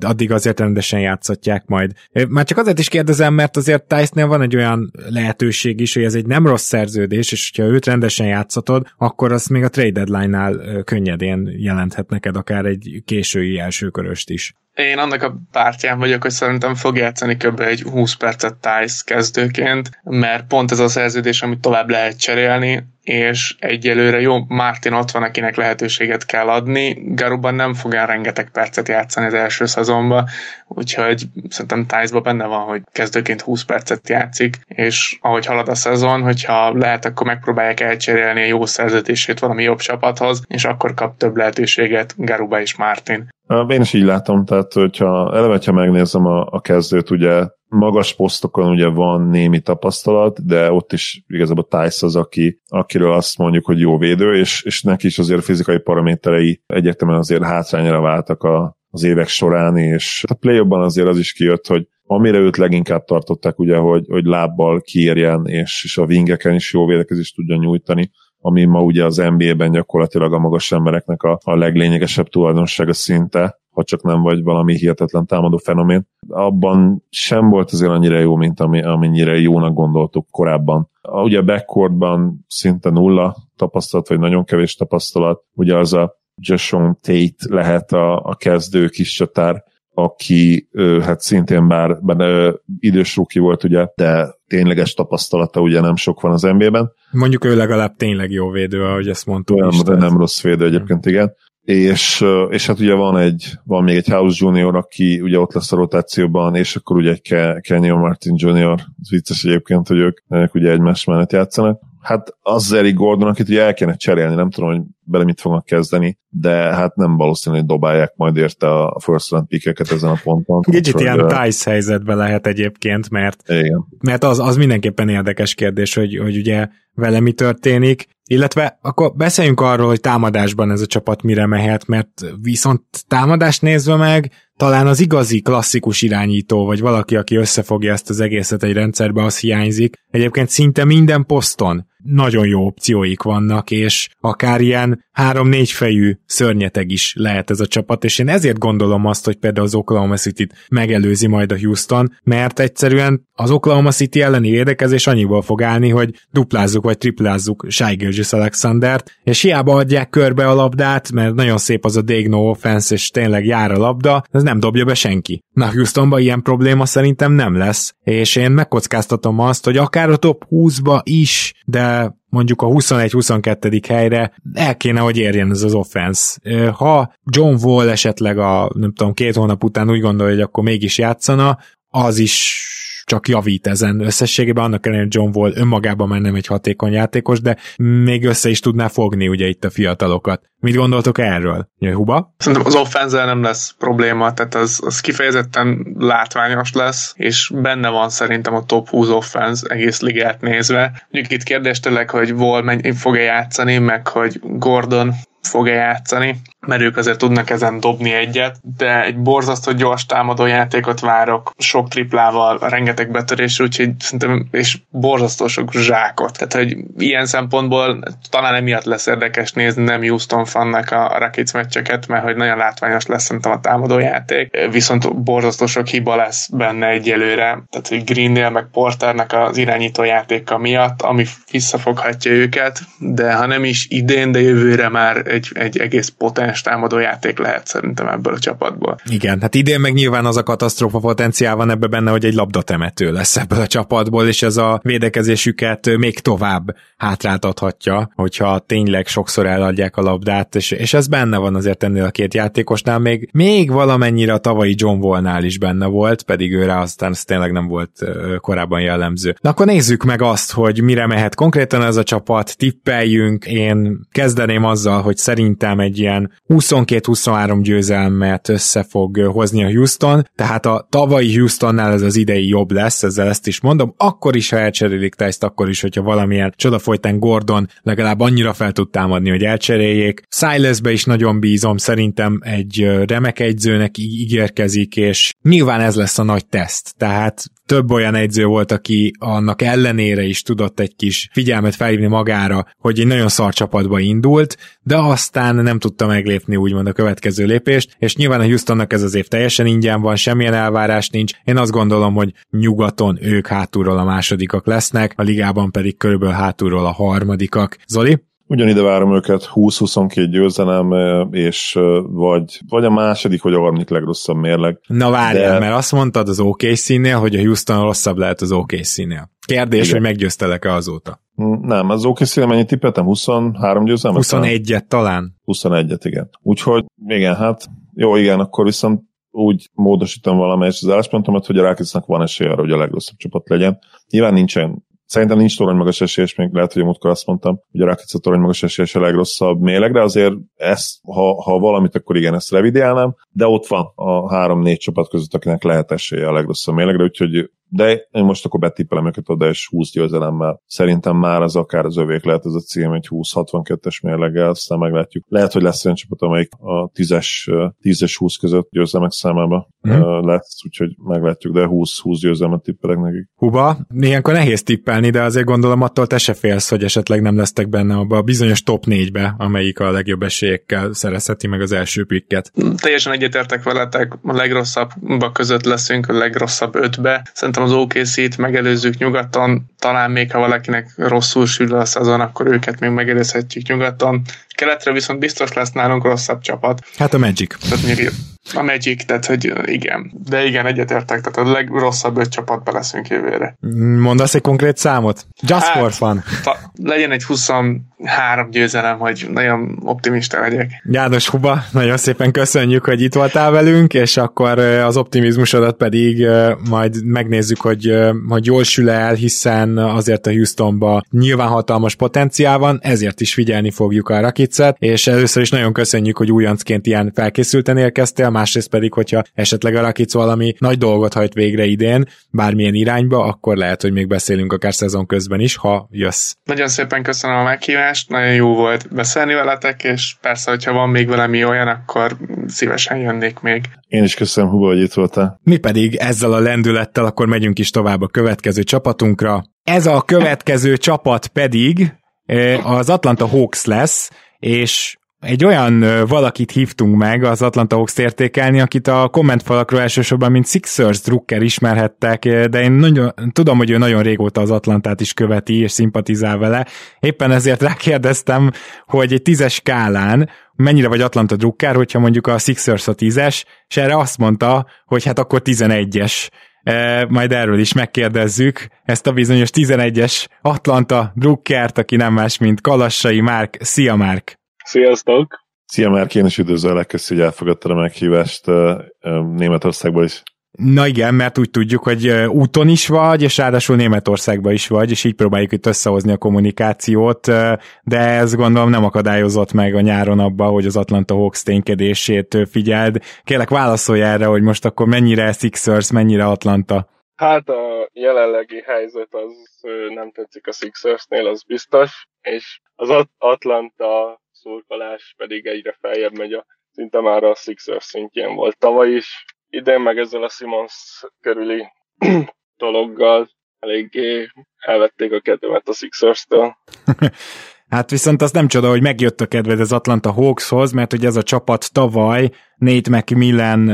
addig azért rendesen játszatják majd. Már csak azért is kérdezem, mert azért Tice-nél van egy olyan lehetőség is, hogy ez egy nem rossz szerződés, és ha őt rendesen játszatod, akkor azt még a trade deadline-nál könnyedén jelenthet neked akár egy késői elsőköröst is. Én annak a pártján vagyok, hogy szerintem fog játszani kb. egy 20 percet Tice kezdőként, mert pont ez a szerződés, amit tovább lehet cserélni, és egyelőre jó, Martin ott van, akinek lehetőséget kell adni, Garuban nem fog el rengeteg percet játszani az első szezonban, úgyhogy szerintem tice benne van, hogy kezdőként 20 percet játszik, és ahogy halad a szezon, hogyha lehet, akkor megpróbálják elcserélni a jó szerződését valami jobb csapathoz, és akkor kap több lehetőséget Garuba és Martin. Én is így látom, tehát hogyha eleve, ha megnézem a, a kezdőt, ugye magas posztokon ugye van némi tapasztalat, de ott is igazából Tice az, aki, akiről azt mondjuk, hogy jó védő, és, és neki is azért fizikai paraméterei egyértelműen azért hátrányra váltak a, az évek során, és a play azért az is kijött, hogy amire őt leginkább tartották, ugye, hogy, hogy lábbal kiérjen, és, és a wingeken is jó védekezést tudja nyújtani, ami ma ugye az NBA-ben gyakorlatilag a magas embereknek a, a leglényegesebb tulajdonsága szinte, ha csak nem vagy valami hihetetlen támadó fenomén. Abban sem volt azért annyira jó, mint ami, amennyire jónak gondoltuk korábban. Ugye a backcourtban szinte nulla tapasztalat, vagy nagyon kevés tapasztalat. Ugye az a Joshon Tate lehet a, a kezdő kis csatár, aki hát szintén bár, bár idős ruki volt, ugye, de tényleges tapasztalata ugye nem sok van az NBA-ben. Mondjuk ő legalább tényleg jó védő, ahogy ezt mondtuk. Nem, is, de nem rossz védő egyébként, igen és, és hát ugye van egy, van még egy House Junior, aki ugye ott lesz a rotációban, és akkor ugye egy Kenyon Martin Junior, ez vicces egyébként, hogy ők, ők ugye egymás mellett játszanak. Hát az Eric Gordon, akit ugye el kéne cserélni, nem tudom, hogy bele mit fognak kezdeni, de hát nem valószínű, hogy dobálják majd érte a first round pickeket ezen a ponton. Kicsit ilyen Tice helyzetben lehet egyébként, mert, Igen. mert az, az mindenképpen érdekes kérdés, hogy, hogy ugye vele mi történik, illetve akkor beszéljünk arról, hogy támadásban ez a csapat mire mehet, mert viszont támadást nézve meg, talán az igazi klasszikus irányító, vagy valaki, aki összefogja ezt az egészet egy rendszerbe, az hiányzik. Egyébként szinte minden poszton nagyon jó opcióik vannak, és akár ilyen három-négy fejű szörnyeteg is lehet ez a csapat, és én ezért gondolom azt, hogy például az Oklahoma City-t megelőzi majd a Houston, mert egyszerűen az Oklahoma City elleni érdekezés annyiból fog állni, hogy duplázzuk vagy triplázzuk Shai Gilgis Alexandert, és hiába adják körbe a labdát, mert nagyon szép az a Dig No Offense, és tényleg jár a labda, ez nem dobja be senki. Na, Houstonban ilyen probléma szerintem nem lesz, és én megkockáztatom azt, hogy akár a top 20-ba is, de mondjuk a 21-22. helyre el kéne, hogy érjen ez az offense. Ha John Wall esetleg a, nem tudom, két hónap után úgy gondolja, hogy akkor mégis játszana, az is csak javít ezen összességében, annak ellenére John Wall önmagában már nem egy hatékony játékos, de még össze is tudná fogni ugye itt a fiatalokat. Mit gondoltok erről? Huba? Szerintem az offense nem lesz probléma, tehát az, az kifejezetten látványos lesz, és benne van szerintem a top 20 offense egész ligát nézve. Mondjuk itt kérdéstelek, hogy Wall mennyi fog-e játszani, meg hogy Gordon fog-e játszani, mert ők azért tudnak ezen dobni egyet, de egy borzasztó gyors támadó játékot várok, sok triplával, rengeteg betörés, úgyhogy szerintem, és borzasztó sok zsákot. Tehát, hogy ilyen szempontból talán emiatt lesz érdekes nézni, nem Houston fannak a Rakic meccseket, mert hogy nagyon látványos lesz szerintem a támadó játék, viszont borzasztó sok hiba lesz benne egyelőre, tehát hogy Greennél meg Porternek az irányító játéka miatt, ami visszafoghatja őket, de ha nem is idén, de jövőre már egy, egy egész potens támadó játék lehet szerintem ebből a csapatból. Igen, hát idén meg nyilván az a katasztrófa potenciál van ebbe benne, hogy egy labdatemető lesz ebből a csapatból, és ez a védekezésüket még tovább hátráltathatja, hogyha tényleg sokszor eladják a labdát, és, és ez benne van azért ennél a két játékosnál, még, még valamennyire a tavalyi John Wallnál is benne volt, pedig őre aztán ez tényleg nem volt korábban jellemző. Na akkor nézzük meg azt, hogy mire mehet konkrétan ez a csapat, tippeljünk, én kezdeném azzal, hogy szerintem egy ilyen 22-23 győzelmet össze fog hozni a Houston, tehát a tavalyi Houstonnál ez az idei jobb lesz, ezzel ezt is mondom, akkor is, ha elcserélik ezt, akkor is, hogyha valamilyen csodafolytán Gordon legalább annyira fel tud támadni, hogy elcseréljék. Silasbe is nagyon bízom, szerintem egy remek egyzőnek ígérkezik, és nyilván ez lesz a nagy teszt, tehát több olyan egyző volt, aki annak ellenére is tudott egy kis figyelmet felhívni magára, hogy egy nagyon szar csapatba indult, de aztán nem tudta meglépni úgymond a következő lépést, és nyilván a Houstonnak ez az év teljesen ingyen van, semmilyen elvárás nincs. Én azt gondolom, hogy nyugaton ők hátulról a másodikak lesznek, a ligában pedig körülbelül hátulról a harmadikak. Zoli? Ugyanide várom őket 20-22 győzelem, és vagy, vagy a második, vagy a harmadik legrosszabb mérleg. Na várjál, de... mert azt mondtad az OKC-nél, hogy a Houston rosszabb lehet az OKC-nél. Kérdés, Igen. hogy meggyőztelek-e azóta? Hm, nem, az OKC-nél mennyit tippeltem? 23 győzelmet? 21-et talán. 21-et, igen. Úgyhogy igen, hát jó, igen, akkor viszont úgy módosítom valamelyest az álláspontomat, hogy a Rákicnak van esélye arra, hogy a legrosszabb csapat legyen. Nyilván nincsen Szerintem nincs torony magas esélyes, még lehet, hogy a azt mondtam, hogy a Rakic torony magas esélyes a legrosszabb méleg, de azért ezt, ha, ha valamit, akkor igen, ezt revidiálnám, de ott van a három-négy csapat között, akinek lehet esélye a legrosszabb mélegre, úgyhogy de én most akkor betippelem őket oda, és 20 győzelemmel. Szerintem már az akár az övék lehet ez a cím, egy 20-62-es mérleggel, aztán meglátjuk. Lehet, hogy lesz olyan csapat, amelyik a 10-es, 10 20 között győzelmek számába mm. lesz, úgyhogy meglátjuk, de 20-20 győzelmet tippelek nekik. Huba, ilyenkor nehéz tippelni, de azért gondolom attól te se félsz, hogy esetleg nem lesztek benne abba a bizonyos top 4-be, amelyik a legjobb esélyekkel szerezheti meg az első pikket. Teljesen egyetértek veletek, a legrosszabbak között leszünk, a legrosszabb ötbe. Szerintem szerintem az OKC-t megelőzzük nyugaton, talán még ha valakinek rosszul sül a szezon, akkor őket még megelőzhetjük nyugaton. Keletre viszont biztos lesz nálunk rosszabb csapat. Hát a Magic. Tehát mondjuk a Magic, tehát hogy igen. De igen, egyetértek, tehát a legrosszabb öt csapatba leszünk jövőre. Mondasz egy konkrét számot? Just hát, for fun. Ta, legyen egy 23 győzelem, hogy nagyon optimista legyek. János Huba, nagyon szépen köszönjük, hogy itt voltál velünk, és akkor az optimizmusodat pedig majd megnézzük, hogy, hogy jól sül el, hiszen azért a Houstonba nyilván hatalmas potenciál van, ezért is figyelni fogjuk a Rakicet, és először is nagyon köszönjük, hogy újoncként ilyen felkészülten érkeztél, másrészt pedig, hogyha esetleg a Rakic valami nagy dolgot hajt végre idén, bármilyen irányba, akkor lehet, hogy még beszélünk akár szezon közben is, ha jössz. Nagyon szépen köszönöm a meghívást, nagyon jó volt beszélni veletek, és persze, hogyha van még valami olyan, akkor szívesen jönnék még. Én is köszönöm, Hugo, hogy itt voltál. Mi pedig ezzel a lendülettel akkor megyünk is tovább a következő csapatunkra. Ez a következő csapat pedig eh, az Atlanta Hawks lesz, és egy olyan valakit hívtunk meg az Atlanta Hawks értékelni, akit a kommentfalakról elsősorban mint Sixers drukker ismerhettek, de én nagyon, tudom, hogy ő nagyon régóta az Atlantát is követi és szimpatizál vele. Éppen ezért rákérdeztem, hogy egy tízes skálán mennyire vagy Atlanta drukker, hogyha mondjuk a Sixers a tízes, és erre azt mondta, hogy hát akkor 11-es. E, majd erről is megkérdezzük ezt a bizonyos 11-es Atlanta drukkert, aki nem más, mint Kalassai Márk. Szia Márk! Sziasztok! Szia Márk, én is üdvözöllek, köszi, hogy elfogadtad a meghívást Németországból is. Na igen, mert úgy tudjuk, hogy úton is vagy, és ráadásul Németországban is vagy, és így próbáljuk itt összehozni a kommunikációt, de ez gondolom nem akadályozott meg a nyáron abba, hogy az Atlanta Hawks ténykedését figyeld. Kérlek válaszolj erre, hogy most akkor mennyire Sixers, mennyire Atlanta? Hát a jelenlegi helyzet az nem tetszik a Sixersnél, az biztos, és az Atlanta szurkolás pedig egyre feljebb megy a szinte már a Sixers szintjén volt tavaly is. Idén meg ezzel a Simons körüli dologgal eléggé elvették a kedvemet a Sixers-től. Hát viszont az nem csoda, hogy megjött a kedved az Atlanta Hawkshoz, mert hogy ez a csapat tavaly Nate McMillan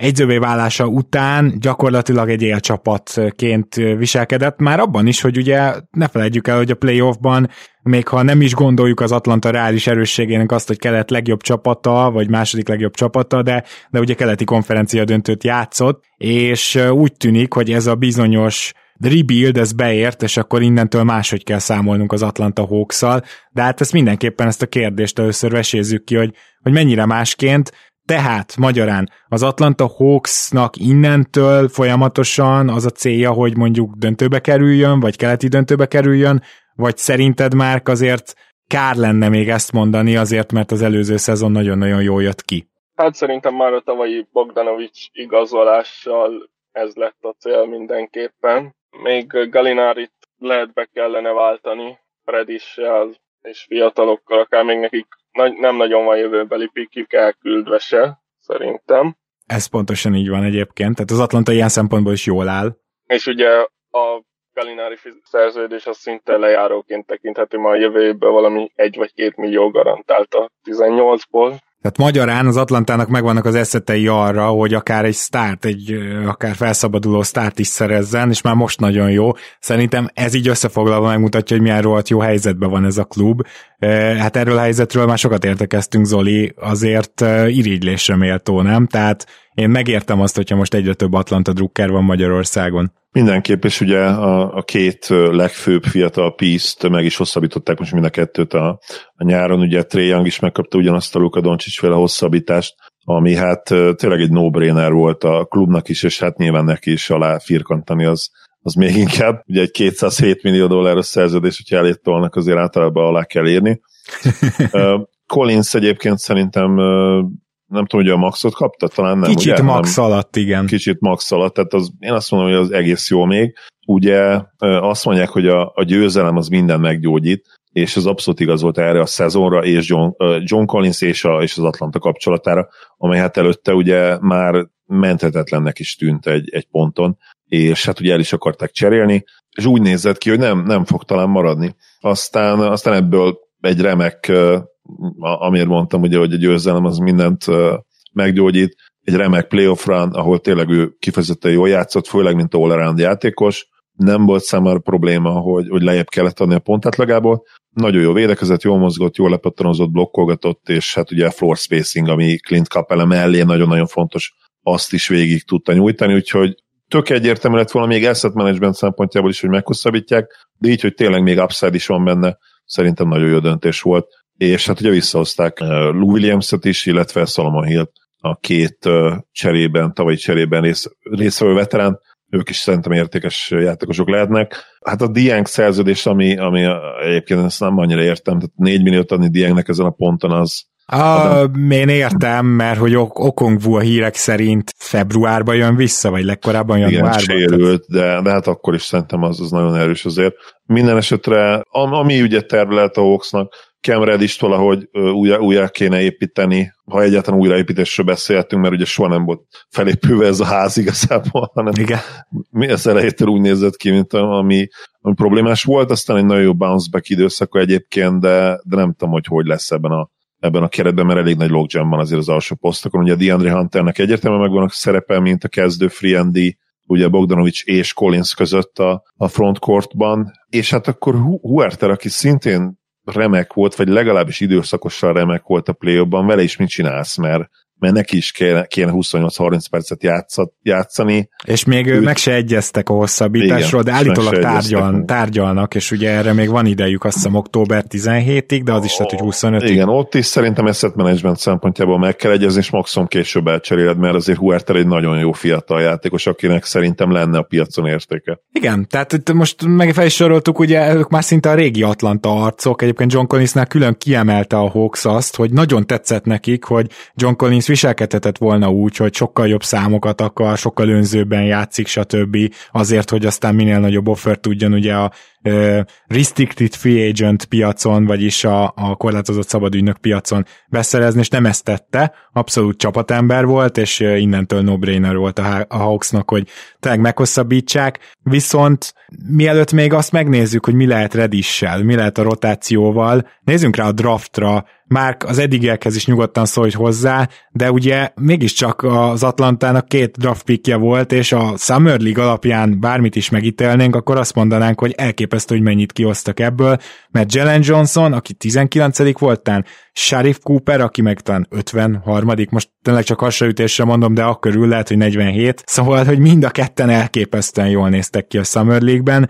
egyzővé válása után gyakorlatilag egy élcsapatként viselkedett, már abban is, hogy ugye ne felejtjük el, hogy a playoffban még ha nem is gondoljuk az Atlanta reális erősségének azt, hogy kelet legjobb csapata, vagy második legjobb csapata, de, de ugye keleti konferencia döntőt játszott, és úgy tűnik, hogy ez a bizonyos rebuild, ez beért, és akkor innentől máshogy kell számolnunk az Atlanta hawks de hát ezt mindenképpen ezt a kérdést először vesézzük ki, hogy, hogy mennyire másként, tehát magyarán az Atlanta Hawksnak innentől folyamatosan az a célja, hogy mondjuk döntőbe kerüljön, vagy keleti döntőbe kerüljön, vagy szerinted már azért kár lenne még ezt mondani azért, mert az előző szezon nagyon-nagyon jól jött ki? Hát szerintem már a tavalyi Bogdanovics igazolással ez lett a cél mindenképpen. Még Galinárit lehet be kellene váltani Fredissel és fiatalokkal, akár még nekik nagy, nem nagyon van jövőbeli pikük elküldve se, szerintem. Ez pontosan így van egyébként, tehát az Atlanta ilyen szempontból is jól áll. és ugye a Galinári szerződés az szinte lejáróként tekinthető, ma a jövő évben valami egy vagy két millió garantált a 18-ból. Tehát magyarán az Atlantának megvannak az eszetei arra, hogy akár egy start, egy akár felszabaduló start is szerezzen, és már most nagyon jó. Szerintem ez így összefoglalva megmutatja, hogy milyen rohadt jó helyzetben van ez a klub. Hát erről a helyzetről már sokat értekeztünk, Zoli, azért irigylésre méltó, nem? Tehát én megértem azt, hogyha most egyre több Atlanta drukker van Magyarországon. Mindenképp, és ugye a, a két legfőbb fiatal pízt meg is hosszabbították most mind a kettőt a, a nyáron, ugye Trey Young is megkapta ugyanazt a Luka Doncic féle hosszabbítást, ami hát tényleg egy no-brainer volt a klubnak is, és hát nyilván neki is alá firkantani az, az még inkább. Ugye egy 207 millió dolláros szerződés, hogyha elét tolnak, azért általában alá kell írni. Collins egyébként szerintem nem tudom, hogy a maxot kapta, talán nem. Kicsit ugye? max nem, alatt, igen. Kicsit max alatt, tehát az, én azt mondom, hogy az egész jó még. Ugye azt mondják, hogy a, a győzelem az minden meggyógyít, és ez abszolút igaz volt erre a szezonra, és John, John Collins és, a, és az Atlanta kapcsolatára, amely hát előtte ugye már menthetetlennek is tűnt egy, egy ponton, és hát ugye el is akarták cserélni, és úgy nézett ki, hogy nem, nem fog talán maradni. Aztán, aztán ebből egy remek amiért mondtam, ugye, hogy a győzelem az mindent meggyógyít, egy remek playoff run, ahol tényleg ő kifejezetten jól játszott, főleg mint all játékos, nem volt számára probléma, hogy, hogy lejjebb kellett adni a pontátlagából, nagyon jó védekezett, jól mozgott, jól lepattanozott, blokkolgatott, és hát ugye a floor spacing, ami Clint Capella mellé nagyon-nagyon fontos, azt is végig tudta nyújtani, úgyhogy tök egyértelmű lett volna még asset management szempontjából is, hogy meghosszabbítják, de így, hogy tényleg még upside is van benne, szerintem nagyon jó döntés volt és hát ugye visszahozták Lou Williams-et is, illetve Solomon hill a két cserében, tavalyi cserében rész, részvevő veterán, ők is szerintem értékes játékosok lehetnek. Hát a Dieng szerződés, ami, ami egyébként ezt nem annyira értem, tehát 4 milliót adni Diengnek ezen a ponton az, a, én értem, mert hogy Okongwu a hírek szerint februárban jön vissza, vagy legkorábban januárban. Igen, sérült, de, de hát akkor is szerintem az, az nagyon erős azért. Minden esetre, ami ugye lehet a Hawksnak, Cam Reddish valahogy újra, újra kéne építeni, ha egyáltalán újraépítésről beszéltünk, mert ugye soha nem volt felépülve ez a ház igazából, hanem Igen. mi az elejétől úgy nézett ki, mint ami, ami problémás volt, aztán egy nagyon jó bounce back időszaka egyébként, de, de nem tudom, hogy hogy lesz ebben a, ebben a keretben, mert elég nagy logjam van azért az alsó posztokon. Ugye DeAndre Hunternek egyértelműen megvan a szerepe, mint a kezdő free ugye Bogdanovics és Collins között a, a frontcourtban, és hát akkor Huerter, aki szintén remek volt, vagy legalábbis időszakosan remek volt a play vele is mit csinálsz, mert mert neki is kéne, kéne 28-30 percet játszat, játszani. És még őt... meg se egyeztek a hosszabbításról, de állítólag tárgyal, tárgyalnak, és ugye erre még van idejük, azt hiszem október 17-ig, de az is lehet, hogy 25 Igen, ott is szerintem asset management szempontjából meg kell egyezni, és maximum később elcseréled, mert azért Huerter egy nagyon jó fiatal játékos, akinek szerintem lenne a piacon értéke. Igen, tehát itt most meg fel is soroltuk, ugye ők már szinte a régi Atlanta arcok, egyébként John Collinsnál külön kiemelte a Hawks azt, hogy nagyon tetszett nekik, hogy John Collins viselkedhetett volna úgy, hogy sokkal jobb számokat akar, sokkal önzőbben játszik, stb. azért, hogy aztán minél nagyobb offer tudjon ugye a restricted free agent piacon, vagyis a, a korlátozott szabadügynök piacon beszerezni, és nem ezt tette, abszolút csapatember volt, és innentől no-brainer volt a, a Hawksnak, hogy tényleg meghosszabbítsák, viszont mielőtt még azt megnézzük, hogy mi lehet Redissel, mi lehet a rotációval, nézzünk rá a draftra, már az eddigiekhez is nyugodtan szólj hozzá, de ugye mégiscsak az Atlantának két draft pickje volt, és a Summer League alapján bármit is megítélnénk, akkor azt mondanánk, hogy elképesztő, hogy mennyit kiosztak ebből, mert Jalen Johnson, aki 19 volt, tán Sharif Cooper, aki meg talán 53 most tényleg csak hasraütésre mondom, de akkor ül lehet, hogy 47, szóval, hogy mind a ketten elképesztően jól néztek ki a Summer League-ben,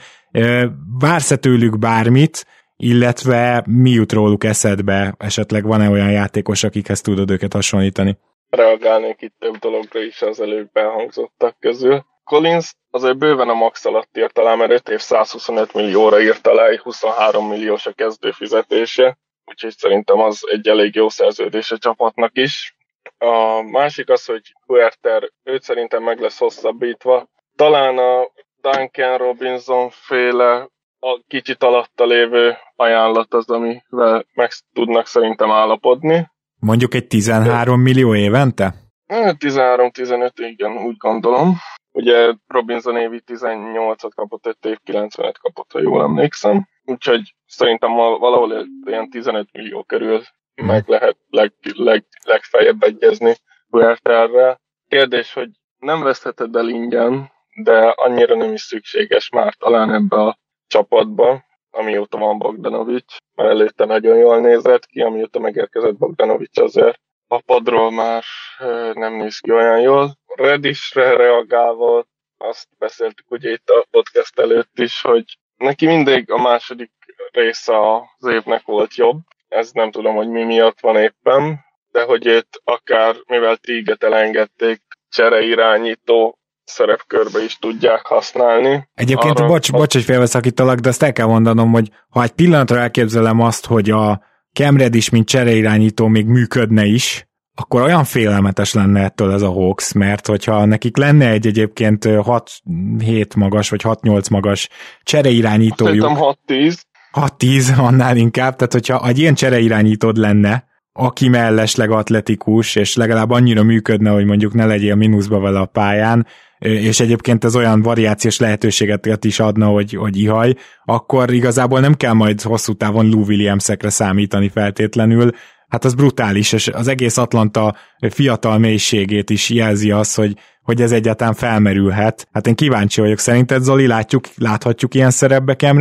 vársz tőlük bármit, illetve mi jut róluk eszedbe, esetleg van-e olyan játékos, akikhez tudod őket hasonlítani? Reagálnék itt több dologra is az előbb elhangzottak közül. Collins azért bőven a max alatt írt talán, mert 5 év 125 millióra írt alá, 23 milliós a kezdő fizetése, úgyhogy szerintem az egy elég jó szerződés a csapatnak is. A másik az, hogy Huerter őt szerintem meg lesz hosszabbítva. Talán a Duncan Robinson féle a kicsit alatta lévő ajánlat az, amivel meg tudnak szerintem állapodni. Mondjuk egy 13 millió évente? 13-15, igen, úgy gondolom. Ugye Robinson évi 18-at kapott, egy év 90-et kapott, ha jól emlékszem. Úgyhogy szerintem valahol ilyen 15 millió körül meg lehet leg, leg, legfeljebb egyezni Puertelre. Kérdés, hogy nem vesztheted el ingyen, de annyira nem is szükséges már talán ebbe a csapatba, amióta van Bogdanovics, mert előtte nagyon jól nézett ki, amióta megérkezett Bogdanovics azért a padról már nem néz ki olyan jól. Redisre reagálva azt beszéltük ugye itt a podcast előtt is, hogy neki mindig a második része az évnek volt jobb. Ez nem tudom, hogy mi miatt van éppen, de hogy itt akár, mivel Tiget elengedték, csereirányító szerepkörbe is tudják használni. Egyébként, Arra, bocs, bocs, hogy félbeszakítalak, de azt el kell mondanom, hogy ha egy pillanatra elképzelem azt, hogy a Cam is, mint csereirányító még működne is, akkor olyan félelmetes lenne ettől ez a Hawks, mert hogyha nekik lenne egy egyébként 6-7 magas, vagy 6-8 magas csereirányítójuk. Szerintem 6-10. 6-10 annál inkább, tehát hogyha egy ilyen csereirányítód lenne, aki mellesleg atletikus, és legalább annyira működne, hogy mondjuk ne legyél mínuszba vele a pályán, és egyébként ez olyan variációs lehetőséget is adna, hogy, hogy ihaj, akkor igazából nem kell majd hosszú távon Lou Williams-ekre számítani feltétlenül, hát az brutális, és az egész Atlanta fiatal mélységét is jelzi az, hogy, hogy ez egyáltalán felmerülhet. Hát én kíváncsi vagyok, szerinted Zoli, látjuk, láthatjuk ilyen szerepbe Cam?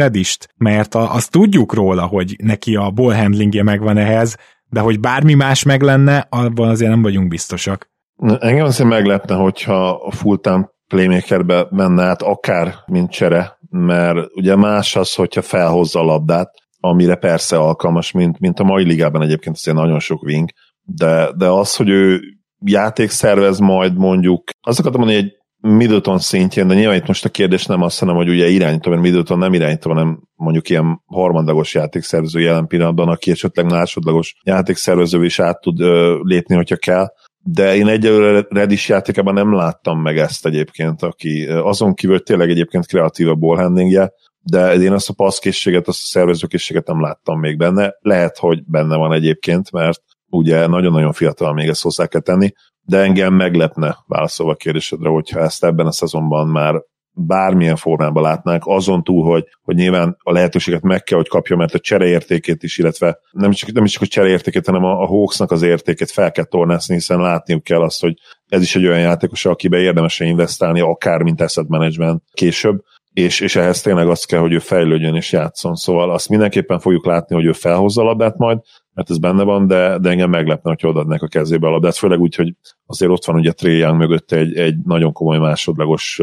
Mert a, azt tudjuk róla, hogy neki a ball handlingje megvan ehhez, de hogy bármi más meg lenne, abban azért nem vagyunk biztosak. Engem azért meglepne, hogyha a full-time playmakerbe menne át, akár mint csere, mert ugye más az, hogyha felhozza a labdát, amire persze alkalmas, mint, mint a mai ligában egyébként azért nagyon sok wing, de, de az, hogy ő játék szervez majd mondjuk, azt akartam mondani, egy Middleton szintjén, de nyilván itt most a kérdés nem azt, hanem, hogy ugye irányító, mert Middleton nem irányító, hanem mondjuk ilyen harmadagos játékszervező jelen pillanatban, aki esetleg másodlagos játékszervező is át tud ö, lépni, hogyha kell. De én egyelőre Redis játékában nem láttam meg ezt egyébként, aki azon kívül tényleg egyébként kreatív a ballhandlingje, de én azt a passzkészséget, azt a szervezőkészséget nem láttam még benne. Lehet, hogy benne van egyébként, mert ugye nagyon-nagyon fiatal még ezt hozzá kell tenni, de engem meglepne válaszolva a kérdésedre, hogyha ezt ebben a szezonban már bármilyen formában látnánk, azon túl, hogy, hogy nyilván a lehetőséget meg kell, hogy kapja, mert a csereértékét is, illetve nem csak, nem csak a csereértékét, hanem a, a Hawksnak az értékét fel kell tornászni, hiszen látniuk kell azt, hogy ez is egy olyan játékos, akibe érdemes investálni, akár mint asset management később, és, és ehhez tényleg azt kell, hogy ő fejlődjön és játszon. Szóval azt mindenképpen fogjuk látni, hogy ő felhozza a labdát majd, mert ez benne van, de, de engem meglepne, hogy odaadnak a kezébe a labdát, főleg úgy, hogy azért ott van ugye Trey Young mögötte egy, egy nagyon komoly másodlagos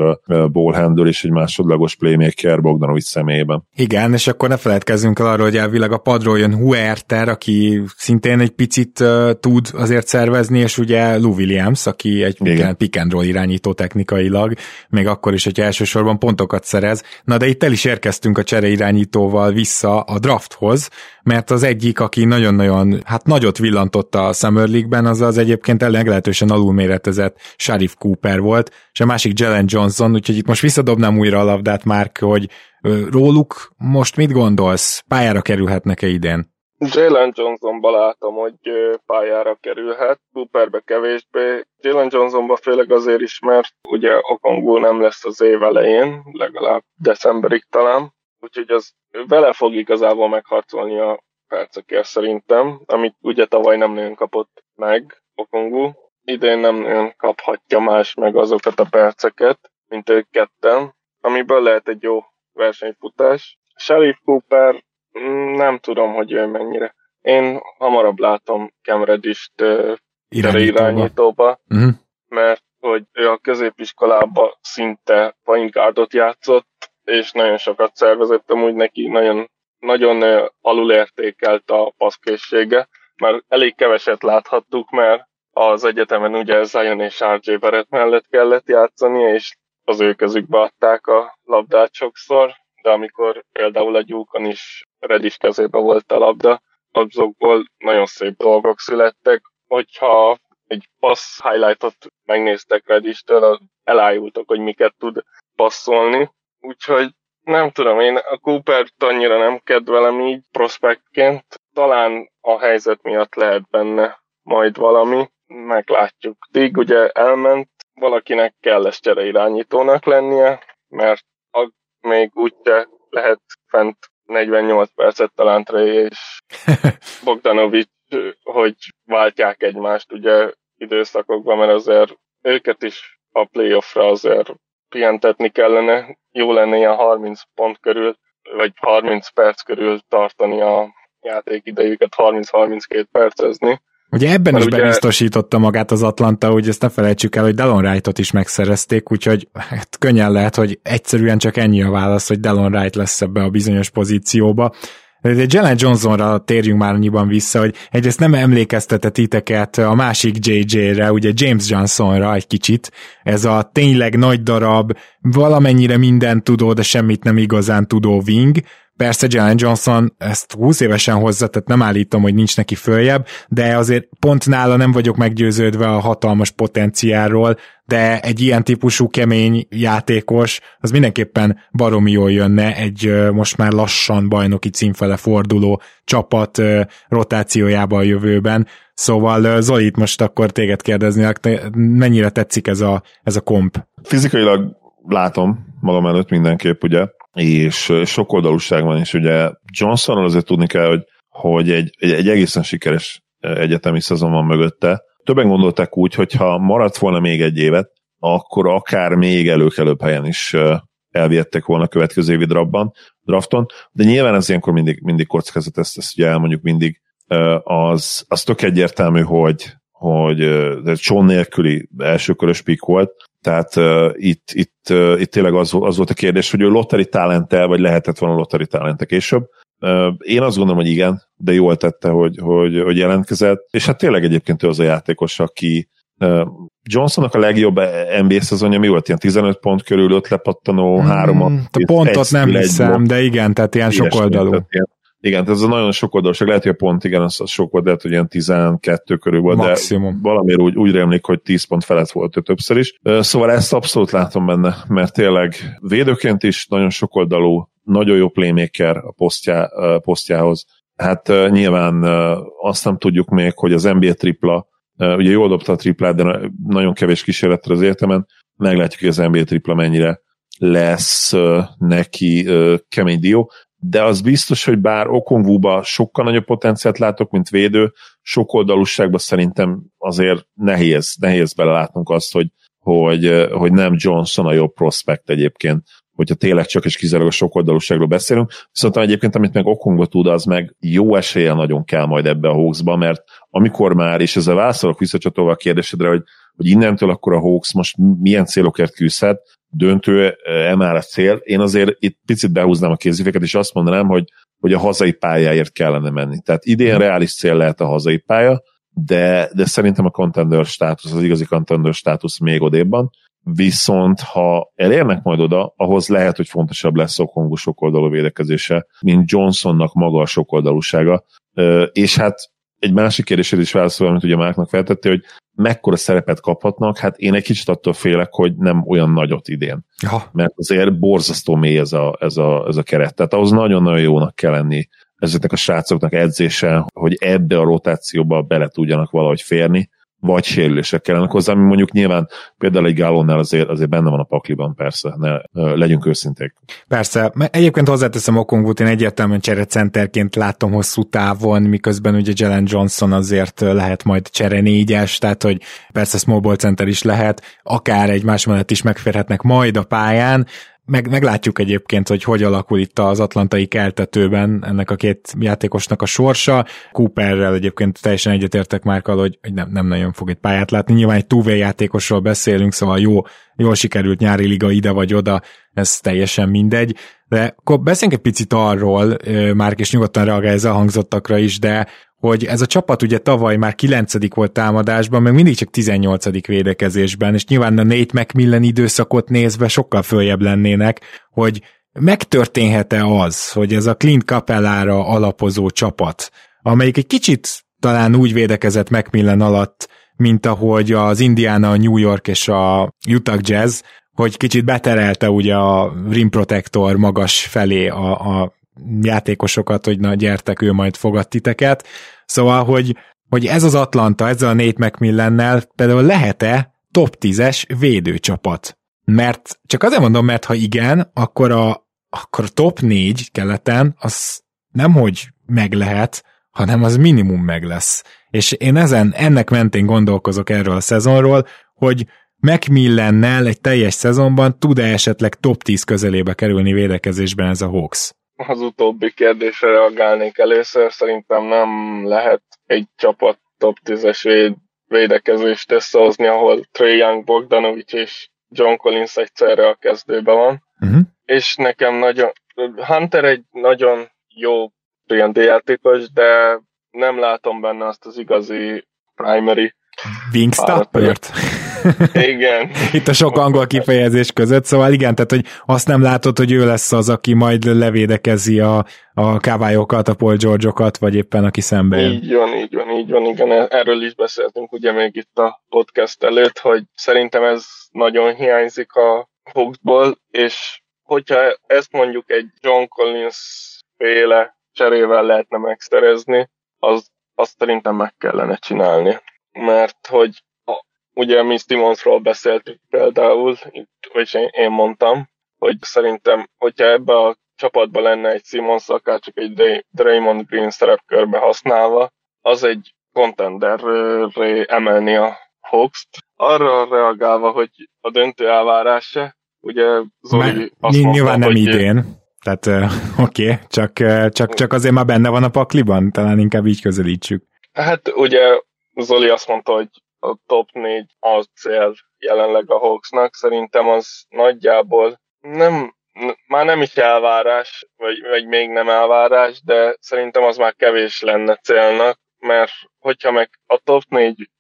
ball handle és egy másodlagos playmaker Bogdanovic személyében. Igen, és akkor ne feledkezzünk el arról, hogy elvileg a padról jön Huerter, aki szintén egy picit uh, tud azért szervezni, és ugye Lou Williams, aki egy Igen. pick and roll irányító technikailag, még akkor is, hogy elsősorban pontokat szerez. Na de itt el is érkeztünk a csere irányítóval vissza a drafthoz, mert az egyik, aki nagyon-nagyon, hát nagyot villantotta a Summer League-ben, az az egyébként meglehetősen alulméretezett Sharif Cooper volt, és a másik Jalen Johnson, úgyhogy itt most visszadobnám újra a labdát, Mark, hogy róluk most mit gondolsz? Pályára kerülhetnek-e idén? Jalen Johnsonba látom, hogy pályára kerülhet, Cooperbe kevésbé. Jalen Johnsonba főleg azért is, mert ugye Okongul nem lesz az év elején, legalább decemberig talán, úgyhogy az vele fog igazából megharcolni a percekért szerintem, amit ugye tavaly nem nagyon kapott meg Okongu. Idén nem nagyon kaphatja más meg azokat a perceket, mint ők ketten, amiből lehet egy jó versenyfutás. Sheriff Cooper mm, nem tudom, hogy ő mennyire. Én hamarabb látom Cam Reddist uh, irányítóba, irányítóba uh-huh. mert hogy ő a középiskolában szinte point guardot játszott, és nagyon sokat szervezett, amúgy neki nagyon, nagyon alulértékelt a paszkészsége, mert elég keveset láthattuk, mert az egyetemen ugye Zion és RJ Barrett mellett kellett játszani, és az ő kezükbe adták a labdát sokszor, de amikor például a gyúkon is Redis kezébe volt a labda, azokból nagyon szép dolgok születtek, hogyha egy passz highlightot megnéztek Redistől, elájultak, hogy miket tud passzolni, Úgyhogy nem tudom, én a Cooper annyira nem kedvelem így prospektként. Talán a helyzet miatt lehet benne majd valami, meglátjuk. Tig ugye elment, valakinek kell lesz irányítónak lennie, mert a, még úgyse lehet fent 48 percet talán Trey és Bogdanovics, hogy váltják egymást ugye időszakokban, mert azért őket is a playoffra azért pihentetni kellene. Jó lenne ilyen 30 pont körül, vagy 30 perc körül tartani a játékidejüket, 30-32 percezni. Ugye ebben Mert is ugye... bebiztosította magát az Atlanta, hogy ezt ne felejtsük el, hogy Delon Wright-ot is megszerezték, úgyhogy hát könnyen lehet, hogy egyszerűen csak ennyi a válasz, hogy Delon Wright lesz ebbe a bizonyos pozícióba. De Jalen Johnsonra térjünk már annyiban vissza, hogy egyrészt nem emlékeztetett titeket a másik JJ-re, ugye James Johnsonra egy kicsit. Ez a tényleg nagy darab, valamennyire mindent tudó, de semmit nem igazán tudó wing, Persze Jalen Johnson ezt 20 évesen hozza, tehát nem állítom, hogy nincs neki följebb, de azért pont nála nem vagyok meggyőződve a hatalmas potenciáról, de egy ilyen típusú kemény játékos, az mindenképpen baromi jól jönne egy most már lassan bajnoki címfele forduló csapat rotációjába a jövőben. Szóval Zolit most akkor téged kérdezni, mennyire tetszik ez a, ez a komp? Fizikailag látom magam előtt mindenképp, ugye, és sok oldalúság van, és ugye Johnsonról azért tudni kell, hogy, hogy egy, egy, egy egészen sikeres egyetemi szezon van mögötte. Többen gondolták úgy, hogy ha maradt volna még egy évet, akkor akár még előkelőbb helyen is elvihettek volna a következő évi drafban, drafton, de nyilván ez ilyenkor mindig, mindig kockázat, ezt, ezt ugye elmondjuk mindig, az, az tök egyértelmű, hogy, hogy John nélküli elsőkörös pik volt, tehát uh, itt, itt, uh, itt tényleg az, az volt a kérdés, hogy ő lottery talenttel, vagy lehetett volna lottery talente később. Uh, én azt gondolom, hogy igen, de jól tette, hogy, hogy, hogy jelentkezett, és hát tényleg egyébként ő az a játékos, aki uh, Johnsonnak a legjobb NBA szezonja mi volt? Ilyen 15 pont körül, 5 lepattanó, 3 mm, A pontot nem hiszem, de igen, tehát ilyen sok oldalú. Ilyen igen, ez a nagyon sok oldalúság, lehet, hogy a pont, igen, az, az sok volt, lehet, hogy ilyen 12 körül volt, Maximum. de valamiért úgy, úgy rémlik, hogy 10 pont felett volt ő többször is. Szóval ezt abszolút látom benne, mert tényleg védőként is nagyon sok oldalú, nagyon jó playmaker a posztjá, posztjához. Hát nyilván azt nem tudjuk még, hogy az NBA tripla, ugye jól dobta a triplát, de nagyon kevés kísérletre az értemen, meglátjuk, hogy az NBA tripla mennyire lesz neki kemény dió de az biztos, hogy bár Okongwuba sokkal nagyobb potenciált látok, mint védő, sok oldalúságban szerintem azért nehéz, nehéz belelátnunk azt, hogy, hogy, hogy nem Johnson a jobb prospekt egyébként, hogyha tényleg csak és kizárólag a sok oldalúságról beszélünk. Viszont egyébként, amit meg Okongba tud, az meg jó esélye nagyon kell majd ebbe a Hawksba, mert amikor már, és ezzel válaszolok visszacsatolva a kérdésedre, hogy, hogy innentől akkor a Hawks most milyen célokért küzdhet, döntő e már a cél. Én azért itt picit behúznám a kéziféket, és azt mondanám, hogy, hogy a hazai pályáért kellene menni. Tehát idén mhm. reális cél lehet a hazai pálya, de, de szerintem a contender státusz, az igazi contender státusz még odébban. Viszont ha elérnek majd oda, ahhoz lehet, hogy fontosabb lesz Okongu sokoldalú védekezése, mint Johnsonnak maga a sokoldalúsága. És hát egy másik kérdésed is válaszol, amit ugye Márknak feltette, hogy mekkora szerepet kaphatnak, hát én egy kicsit attól félek, hogy nem olyan nagyot idén. Ja. Mert azért borzasztó mély ez a, ez, a, ez a keret. Tehát ahhoz nagyon-nagyon jónak kell lenni ezeknek a srácoknak edzése, hogy ebbe a rotációba bele tudjanak valahogy férni, vagy sérülések kellenek hozzá, ami mondjuk nyilván például egy Gálonnál azért, azért benne van a pakliban, persze, ne, legyünk őszinték. Persze, egyébként hozzáteszem Okongwut, én egyértelműen cserecenterként látom hosszú távon, miközben ugye Jalen Johnson azért lehet majd csere négyes, tehát hogy persze small ball center is lehet, akár egy más mellett is megférhetnek majd a pályán, meg, meglátjuk egyébként, hogy hogy alakul itt az atlantai keltetőben ennek a két játékosnak a sorsa. Cooperrel egyébként teljesen egyetértek már, hogy, hogy nem, nem nagyon fog itt pályát látni. Nyilván egy two játékosról beszélünk, szóval jó, jól sikerült nyári liga ide vagy oda, ez teljesen mindegy. De akkor beszéljünk egy picit arról, már és nyugodtan reagálj az elhangzottakra is, de hogy ez a csapat ugye tavaly már 9. volt támadásban, meg mindig csak 18. védekezésben, és nyilván a Nate McMillan időszakot nézve sokkal följebb lennének, hogy megtörténhet-e az, hogy ez a Clint Capellára alapozó csapat, amelyik egy kicsit talán úgy védekezett McMillan alatt, mint ahogy az Indiana, a New York és a Utah Jazz, hogy kicsit beterelte ugye a rim protector magas felé a, a játékosokat, hogy na gyertek, ő majd fogad titeket. Szóval, hogy, hogy ez az Atlanta, ezzel a Nate McMillannel például lehet-e top 10-es védőcsapat. Mert csak azért mondom, mert ha igen, akkor a, akkor a top 4 keleten az nem hogy meg lehet, hanem az minimum meg lesz. És én ezen, ennek mentén gondolkozok erről a szezonról, hogy Macmillannel egy teljes szezonban tud-e esetleg top 10 közelébe kerülni védekezésben ez a Hawks? Az utóbbi kérdésre reagálnék először. Szerintem nem lehet egy csapat top 10-es véd, védekezést összehozni, ahol Trey Young, Bogdanovic és John Collins egyszerre a kezdőben van. Uh-huh. És nekem nagyon... Hunter egy nagyon jó D játékos, de nem látom benne azt az igazi primary Wingstopper-t? Igen. Itt a sok angol kifejezés között, szóval igen, tehát hogy azt nem látod, hogy ő lesz az, aki majd levédekezi a, a kávályokat, a Paul George-okat, vagy éppen aki szembe jön. Így van, így van, így van, igen, erről is beszéltünk ugye még itt a podcast előtt, hogy szerintem ez nagyon hiányzik a Hawksból, és hogyha ezt mondjuk egy John Collins féle cserével lehetne megszerezni, az, azt szerintem meg kellene csinálni mert hogy ugye mi Simonsról beszéltük például, vagy én mondtam, hogy szerintem, hogyha ebbe a csapatban lenne egy Simons, akár csak egy Draymond Green szerepkörbe használva, az egy contenderre emelni a Hawks-t. Arra reagálva, hogy a döntő elvárása, ugye Zoli azt mondta, Nyilván nem hogy idén. Tehát oké, okay, csak, csak, csak azért már benne van a pakliban, talán inkább így közelítsük. Hát ugye Zoli azt mondta, hogy a top 4 az cél jelenleg a Hawksnak. Szerintem az nagyjából nem, már nem is elvárás, vagy, vagy még nem elvárás, de szerintem az már kevés lenne célnak, mert hogyha meg a top 4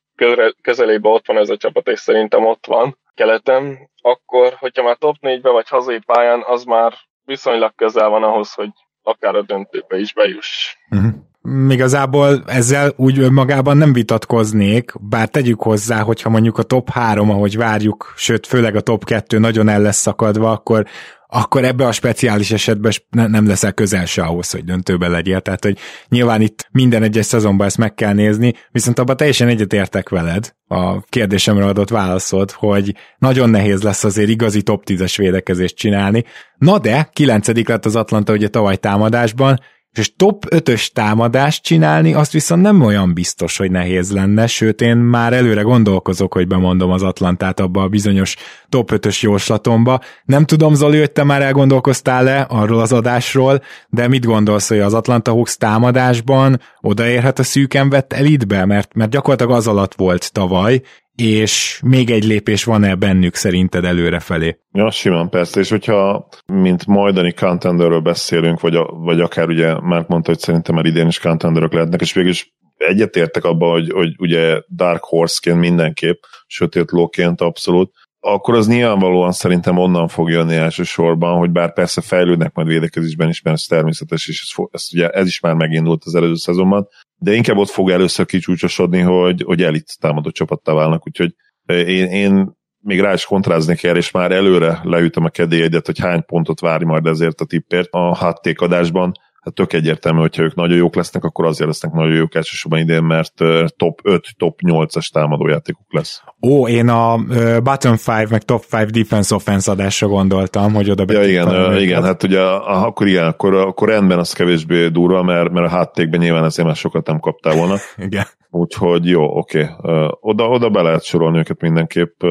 közelében ott van ez a csapat, és szerintem ott van keleten, akkor, hogyha már top 4-be vagy hazai pályán, az már viszonylag közel van ahhoz, hogy akár a döntőbe is bejuss. Uh-huh igazából ezzel úgy önmagában nem vitatkoznék, bár tegyük hozzá, hogyha mondjuk a top 3, ahogy várjuk, sőt, főleg a top 2 nagyon el lesz szakadva, akkor akkor ebbe a speciális esetben nem leszel közel se ahhoz, hogy döntőben legyél. Tehát, hogy nyilván itt minden egyes szezonban ezt meg kell nézni, viszont abban teljesen egyetértek veled a kérdésemre adott válaszod, hogy nagyon nehéz lesz azért igazi top 10-es védekezést csinálni. Na de, kilencedik lett az Atlanta ugye tavaly támadásban, és top 5-ös támadást csinálni, azt viszont nem olyan biztos, hogy nehéz lenne, sőt én már előre gondolkozok, hogy bemondom az Atlantát abba a bizonyos top 5-ös jóslatomba. Nem tudom, Zoli, hogy te már elgondolkoztál-e arról az adásról, de mit gondolsz, hogy az Atlanta Hawks támadásban odaérhet a szűken vett elitbe? Mert, mert gyakorlatilag az alatt volt tavaly, és még egy lépés van-e bennük szerinted előrefelé? Ja, simán persze, és hogyha mint majdani contenderről beszélünk, vagy, a, vagy akár ugye már mondta, hogy szerintem már idén is contenderök lehetnek, és végül is egyetértek abban, hogy, hogy ugye Dark Horse-ként mindenképp, sötét lóként abszolút, akkor az nyilvánvalóan szerintem onnan fog jönni elsősorban, hogy bár persze fejlődnek majd védekezésben is, mert ez természetes, és ez, ez, ugye, ez is már megindult az előző szezonban, de inkább ott fog először kicsúcsosodni, hogy, hogy elit támadó csapattá válnak, úgyhogy én, én még rá is kontráznék erre, és már előre leütöm a kedélyegyet, hogy hány pontot várj majd ezért a tippért a hattékadásban hát tök egyértelmű, hogyha ők nagyon jók lesznek, akkor azért lesznek nagyon jók elsősorban idén, mert top 5, top 8-as támadójátékuk lesz. Ó, én a bottom 5 meg top 5 defense offense adásra gondoltam, hogy oda Ja, igen, igen, hát ugye akkor igen, akkor, akkor rendben az kevésbé durva, mert, mert a háttékben nyilván ezért már sokat nem kaptál volna. igen. Úgyhogy jó, oké. Okay. Oda, oda be lehet sorolni őket mindenképp.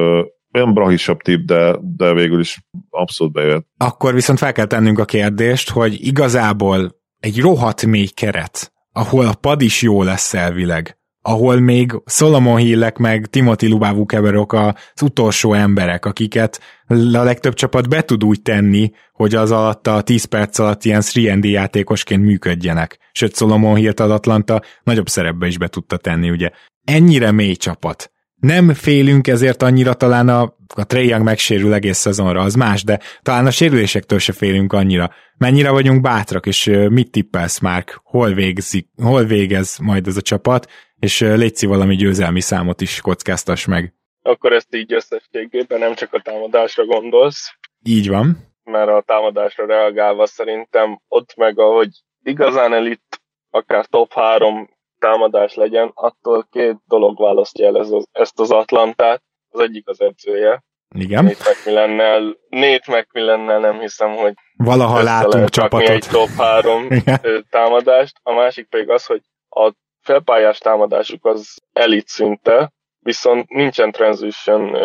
Olyan brahisabb tip, de, de végül is abszolút bejött. Akkor viszont fel kell tennünk a kérdést, hogy igazából egy rohadt mély keret, ahol a pad is jó lesz elvileg, ahol még Solomon Hillek meg Timothy Lubávú keverok az utolsó emberek, akiket a legtöbb csapat be tud úgy tenni, hogy az alatt a 10 perc alatt ilyen 3 játékosként működjenek. Sőt, Solomon Hillt az Atlanta nagyobb szerepbe is be tudta tenni, ugye. Ennyire mély csapat nem félünk ezért annyira talán a, a Trae Young megsérül egész szezonra, az más, de talán a sérülésektől se félünk annyira. Mennyire vagyunk bátrak, és mit tippelsz, Mark? Hol, végzik, hol végez majd ez a csapat, és létszi valami győzelmi számot is kockáztas meg. Akkor ezt így összességében nem csak a támadásra gondolsz. Így van. Mert a támadásra reagálva szerintem ott meg, ahogy igazán elit, akár top 3 támadás legyen, attól két dolog választja el ez az, ezt az Atlantát, az egyik az edzője. Igen. Nate McMillannel, Nate McMillannel nem hiszem, hogy Valaha látunk csapatot. egy top 3 támadást. A másik pedig az, hogy a felpályás támadásuk az elit szinte, viszont nincsen transition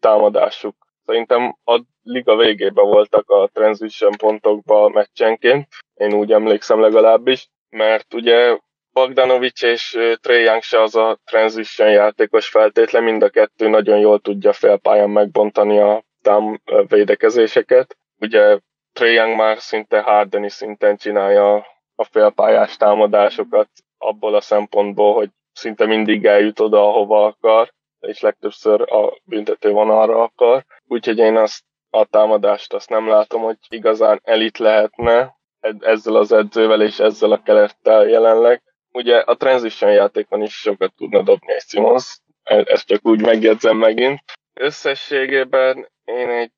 támadásuk. Szerintem a liga végében voltak a transition pontokba meccsenként, én úgy emlékszem legalábbis, mert ugye Bogdanovics és Trey Young se az a transition játékos feltétlen, mind a kettő nagyon jól tudja felpályán megbontani a tám védekezéseket. Ugye Trey Young már szinte Hardeni szinten csinálja a félpályás támadásokat abból a szempontból, hogy szinte mindig eljut oda, ahova akar, és legtöbbször a büntető vonalra akar. Úgyhogy én azt a támadást azt nem látom, hogy igazán elit lehetne ezzel az edzővel és ezzel a kelettel jelenleg. Ugye a transition játékon is sokat tudna dobni egy Simons, e- ezt csak úgy megjegyzem megint. Összességében én egy,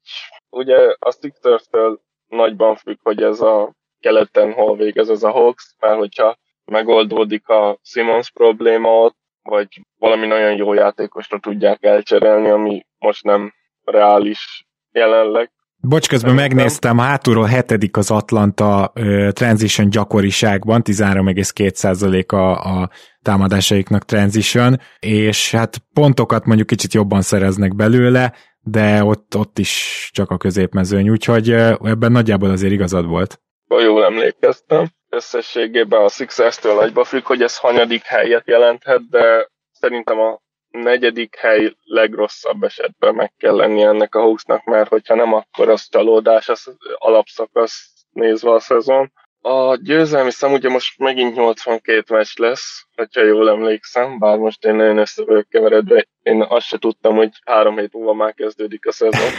ugye a Sixers-től nagyban függ, hogy ez a keleten hol végez ez a Hawks, mert hogyha megoldódik a Simons probléma ott, vagy valami nagyon jó játékosra tudják elcserélni, ami most nem reális jelenleg. Bocs, közben Szerintem. megnéztem, hátulról hetedik az Atlanta uh, transition gyakoriságban, 13,2% a, a támadásaiknak transition, és hát pontokat mondjuk kicsit jobban szereznek belőle, de ott, ott is csak a középmezőny, úgyhogy ebben nagyjából azért igazad volt. Ha jól emlékeztem, összességében a Sixers-től nagyba függ, hogy ez hanyadik helyet jelenthet, de szerintem a negyedik hely legrosszabb esetben meg kell lenni ennek a Hawksnak, mert hogyha nem, akkor az csalódás, az alapszakasz nézve a szezon. A győzelmi szám ugye most megint 82 meccs lesz, ha jól emlékszem, bár most én nagyon össze vagyok keveredve, én azt se tudtam, hogy három hét múlva már kezdődik a szezon.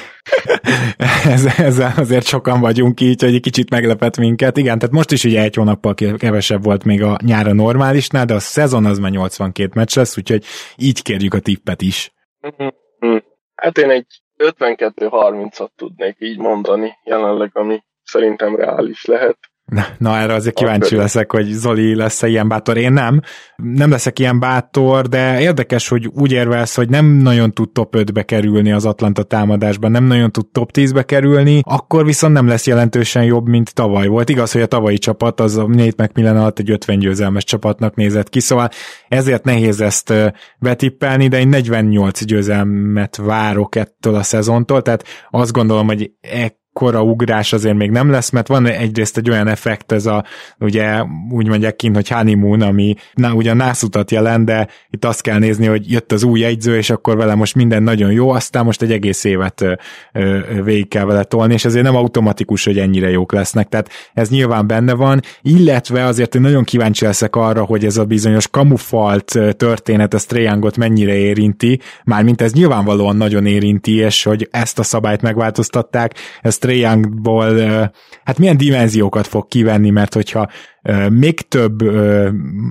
Ezzel azért sokan vagyunk így, hogy egy kicsit meglepett minket. Igen, tehát most is ugye egy hónappal kevesebb volt még a nyára normálisnál, de a szezon az már 82 meccs lesz, úgyhogy így kérjük a tippet is. Mhm. Hát én egy 52-30-at tudnék így mondani jelenleg, ami szerintem reális lehet. Na, na erre azért kíváncsi leszek, hogy Zoli lesz-e ilyen bátor. Én nem. Nem leszek ilyen bátor, de érdekes, hogy úgy érvelsz, hogy nem nagyon tud top 5-be kerülni az Atlanta támadásban, nem nagyon tud top 10-be kerülni, akkor viszont nem lesz jelentősen jobb, mint tavaly volt. Igaz, hogy a tavalyi csapat az a Nate McMillan alatt egy 50 győzelmes csapatnak nézett ki, szóval ezért nehéz ezt betippelni, de én 48 győzelmet várok ettől a szezontól, tehát azt gondolom, hogy e kora ugrás azért még nem lesz, mert van egyrészt egy olyan effekt, ez a, ugye úgy mondják kint, hogy honeymoon, ami na, ugyan nászutat jelent, de itt azt kell nézni, hogy jött az új egyző, és akkor vele most minden nagyon jó, aztán most egy egész évet ö, ö, végig kell vele tolni, és ezért nem automatikus, hogy ennyire jók lesznek, tehát ez nyilván benne van, illetve azért hogy nagyon kíváncsi leszek arra, hogy ez a bizonyos kamufalt történet, ez Triangot mennyire érinti, mármint ez nyilvánvalóan nagyon érinti, és hogy ezt a szabályt megváltoztatták, ez Trae Youngból hát milyen dimenziókat fog kivenni, mert hogyha még több,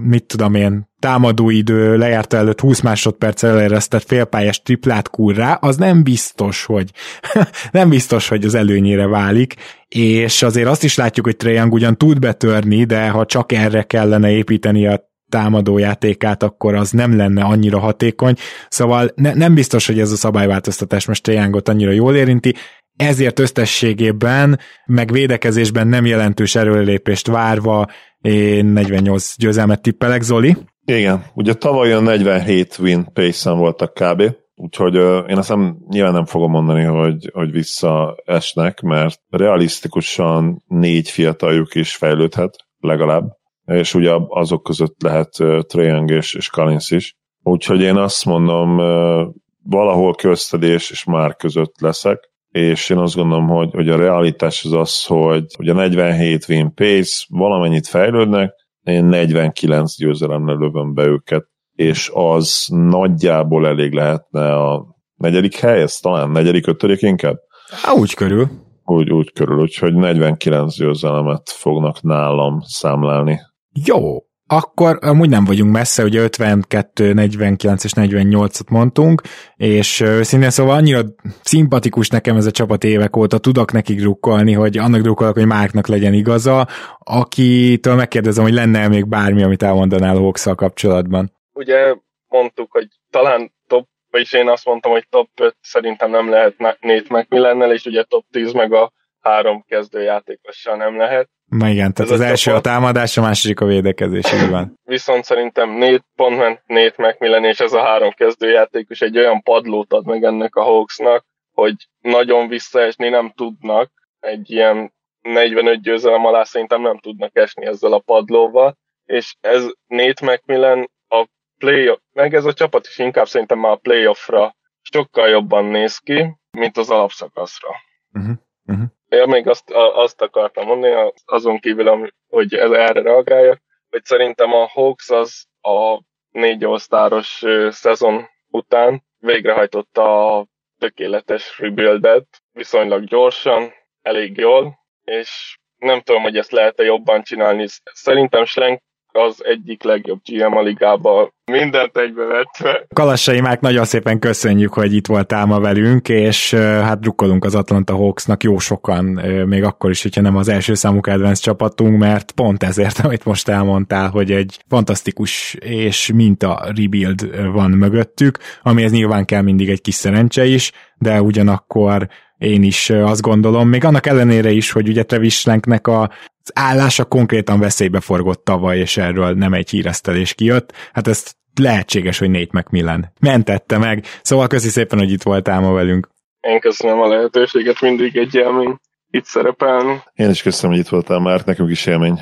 mit tudom én, támadóidő lejárta előtt 20 másodperc eleresztett félpályás triplát kurrá, az nem biztos, hogy nem biztos, hogy az előnyére válik, és azért azt is látjuk, hogy Young ugyan tud betörni, de ha csak erre kellene építeni a támadójátékát, akkor az nem lenne annyira hatékony. Szóval ne, nem biztos, hogy ez a szabályváltoztatás most Triangot annyira jól érinti ezért összességében, meg védekezésben nem jelentős erőlépést várva, én 48 győzelmet tippelek, Zoli. Igen, ugye tavaly a 47 win pace voltak kb. Úgyhogy uh, én azt nem, nyilván nem fogom mondani, hogy, hogy visszaesnek, mert realisztikusan négy fiataljuk is fejlődhet, legalább, és ugye azok között lehet Trae és, és Collins is. Úgyhogy én azt mondom, uh, valahol köztedés és már között leszek, és én azt gondolom, hogy, hogy a realitás az az, hogy, a 47 win pace valamennyit fejlődnek, én 49 győzelemre lövöm be őket, és az nagyjából elég lehetne a negyedik hely, ez talán negyedik, ötödik inkább? Há, úgy körül. Úgy, úgy körül, úgyhogy 49 győzelemet fognak nálam számlálni. Jó, akkor amúgy nem vagyunk messze, ugye 52, 49 és 48-at mondtunk, és szintén szóval annyira szimpatikus nekem ez a csapat évek óta, tudok nekik drukkolni, hogy annak drukkolok, hogy Márknak legyen igaza, akitől megkérdezem, hogy lenne még bármi, amit elmondanál Hawks kapcsolatban. Ugye mondtuk, hogy talán top vagyis én azt mondtam, hogy top 5 szerintem nem lehet Nate McMillannel, és ugye top 10 meg a három kezdőjátékossal nem lehet. Ma igen, tehát Ez az első a támadás, a második a védekezés, így van. Viszont szerintem négy pont ment Nate McMillan, és ez a három kezdőjátékos egy olyan padlót ad meg ennek a Hawksnak, hogy nagyon visszaesni nem tudnak, egy ilyen 45 győzelem alá szerintem nem tudnak esni ezzel a padlóval, és ez Nate McMillan a play meg ez a csapat is inkább szerintem már a playoffra sokkal jobban néz ki, mint az alapszakaszra. Uh-huh. Uh-huh. Én még azt, azt akartam mondani, azon kívül, hogy ez erre reagáljak, hogy szerintem a Hawks az a négy osztáros szezon után végrehajtotta a tökéletes rebuildet, viszonylag gyorsan, elég jól, és nem tudom, hogy ezt lehet-e jobban csinálni. Szerintem Schlenk az egyik legjobb GM a ligában, mindent egybevetve. Kalassai Mák, nagyon szépen köszönjük, hogy itt voltál ma velünk, és hát drukkolunk az Atlanta Hawksnak jó sokan, még akkor is, hogyha nem az első számú kedvenc csapatunk, mert pont ezért, amit most elmondtál, hogy egy fantasztikus és minta rebuild van mögöttük, amihez nyilván kell mindig egy kis szerencse is, de ugyanakkor én is azt gondolom, még annak ellenére is, hogy ugye Travis Slanknek a az állása konkrétan veszélybe forgott tavaly, és erről nem egy híresztelés kijött. Hát ezt lehetséges, hogy Nate McMillan mentette meg. Szóval köszi szépen, hogy itt voltál ma velünk. Én köszönöm a lehetőséget, mindig egy élmény itt szerepelni. Én is köszönöm, hogy itt voltál már, nekünk is élmény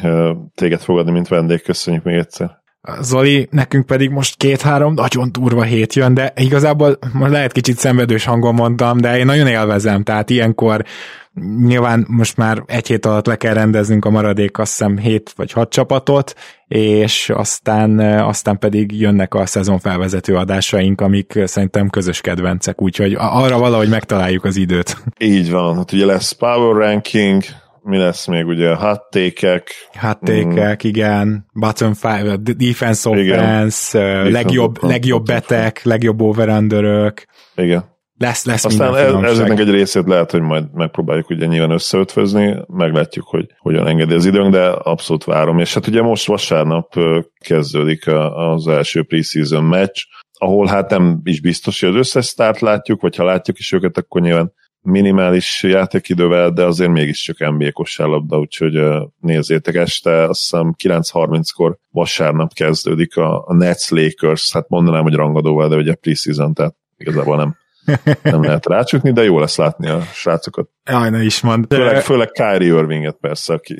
téged fogadni, mint vendég, köszönjük még egyszer. Zoli, nekünk pedig most két-három nagyon durva hét jön, de igazából most lehet kicsit szenvedős hangon mondtam, de én nagyon élvezem, tehát ilyenkor nyilván most már egy hét alatt le kell rendeznünk a maradék azt hiszem 7 vagy 6 csapatot, és aztán, aztán pedig jönnek a szezon felvezető adásaink, amik szerintem közös kedvencek, úgyhogy arra valahogy megtaláljuk az időt. Így van, hát ugye lesz Power Ranking, mi lesz még ugye hattékek. Hattékek, mm. igen. Bottom five, defense offense, igen. legjobb, defense legjobb betek, legjobb overunderök. Igen. Lesz, lesz Aztán ez, ezeknek egy részét lehet, hogy majd megpróbáljuk ugye nyilván összeötvözni, meglátjuk, hogy hogyan engedi az időnk, de abszolút várom. És hát ugye most vasárnap kezdődik az első preseason meccs, ahol hát nem is biztos, hogy az összes sztárt látjuk, vagy ha látjuk is őket, akkor nyilván minimális játékidővel, de azért mégiscsak NBA kosárlabda, úgyhogy nézzétek este, azt hiszem 9.30-kor vasárnap kezdődik a, a Nets Lakers, hát mondanám, hogy rangadóval, de ugye preseason, tehát igazából nem nem lehet rácsukni, de jó lesz látni a srácokat. Jaj, ne is mond. Főleg, főleg Kyrie Irvinget persze, aki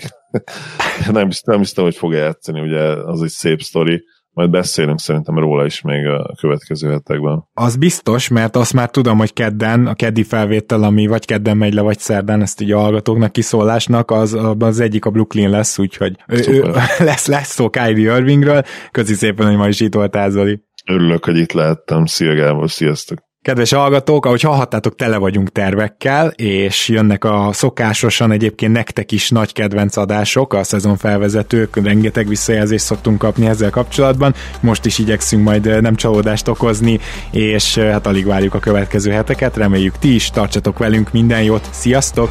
nem, hiszem, nem hiszem, hogy fog játszani, ugye az egy szép sztori majd beszélünk szerintem róla is még a következő hetekben. Az biztos, mert azt már tudom, hogy kedden, a keddi felvétel, ami vagy kedden megy le, vagy szerdán, ezt így a hallgatóknak, kiszólásnak, az, az egyik a Brooklyn lesz, úgyhogy ő, ő, lesz, lesz szó Kyrie Irvingről. Köszi szépen, hogy ma is itt voltál, Zoli. Örülök, hogy itt lehettem. Szia Gábor, sziasztok! Kedves hallgatók, ahogy hallhattátok, tele vagyunk tervekkel, és jönnek a szokásosan egyébként nektek is nagy kedvenc adások, a szezon felvezetők, rengeteg visszajelzést szoktunk kapni ezzel kapcsolatban, most is igyekszünk majd eh, nem csalódást okozni, és eh, hát alig várjuk a következő heteket, reméljük ti is, tartsatok velünk, minden jót, sziasztok!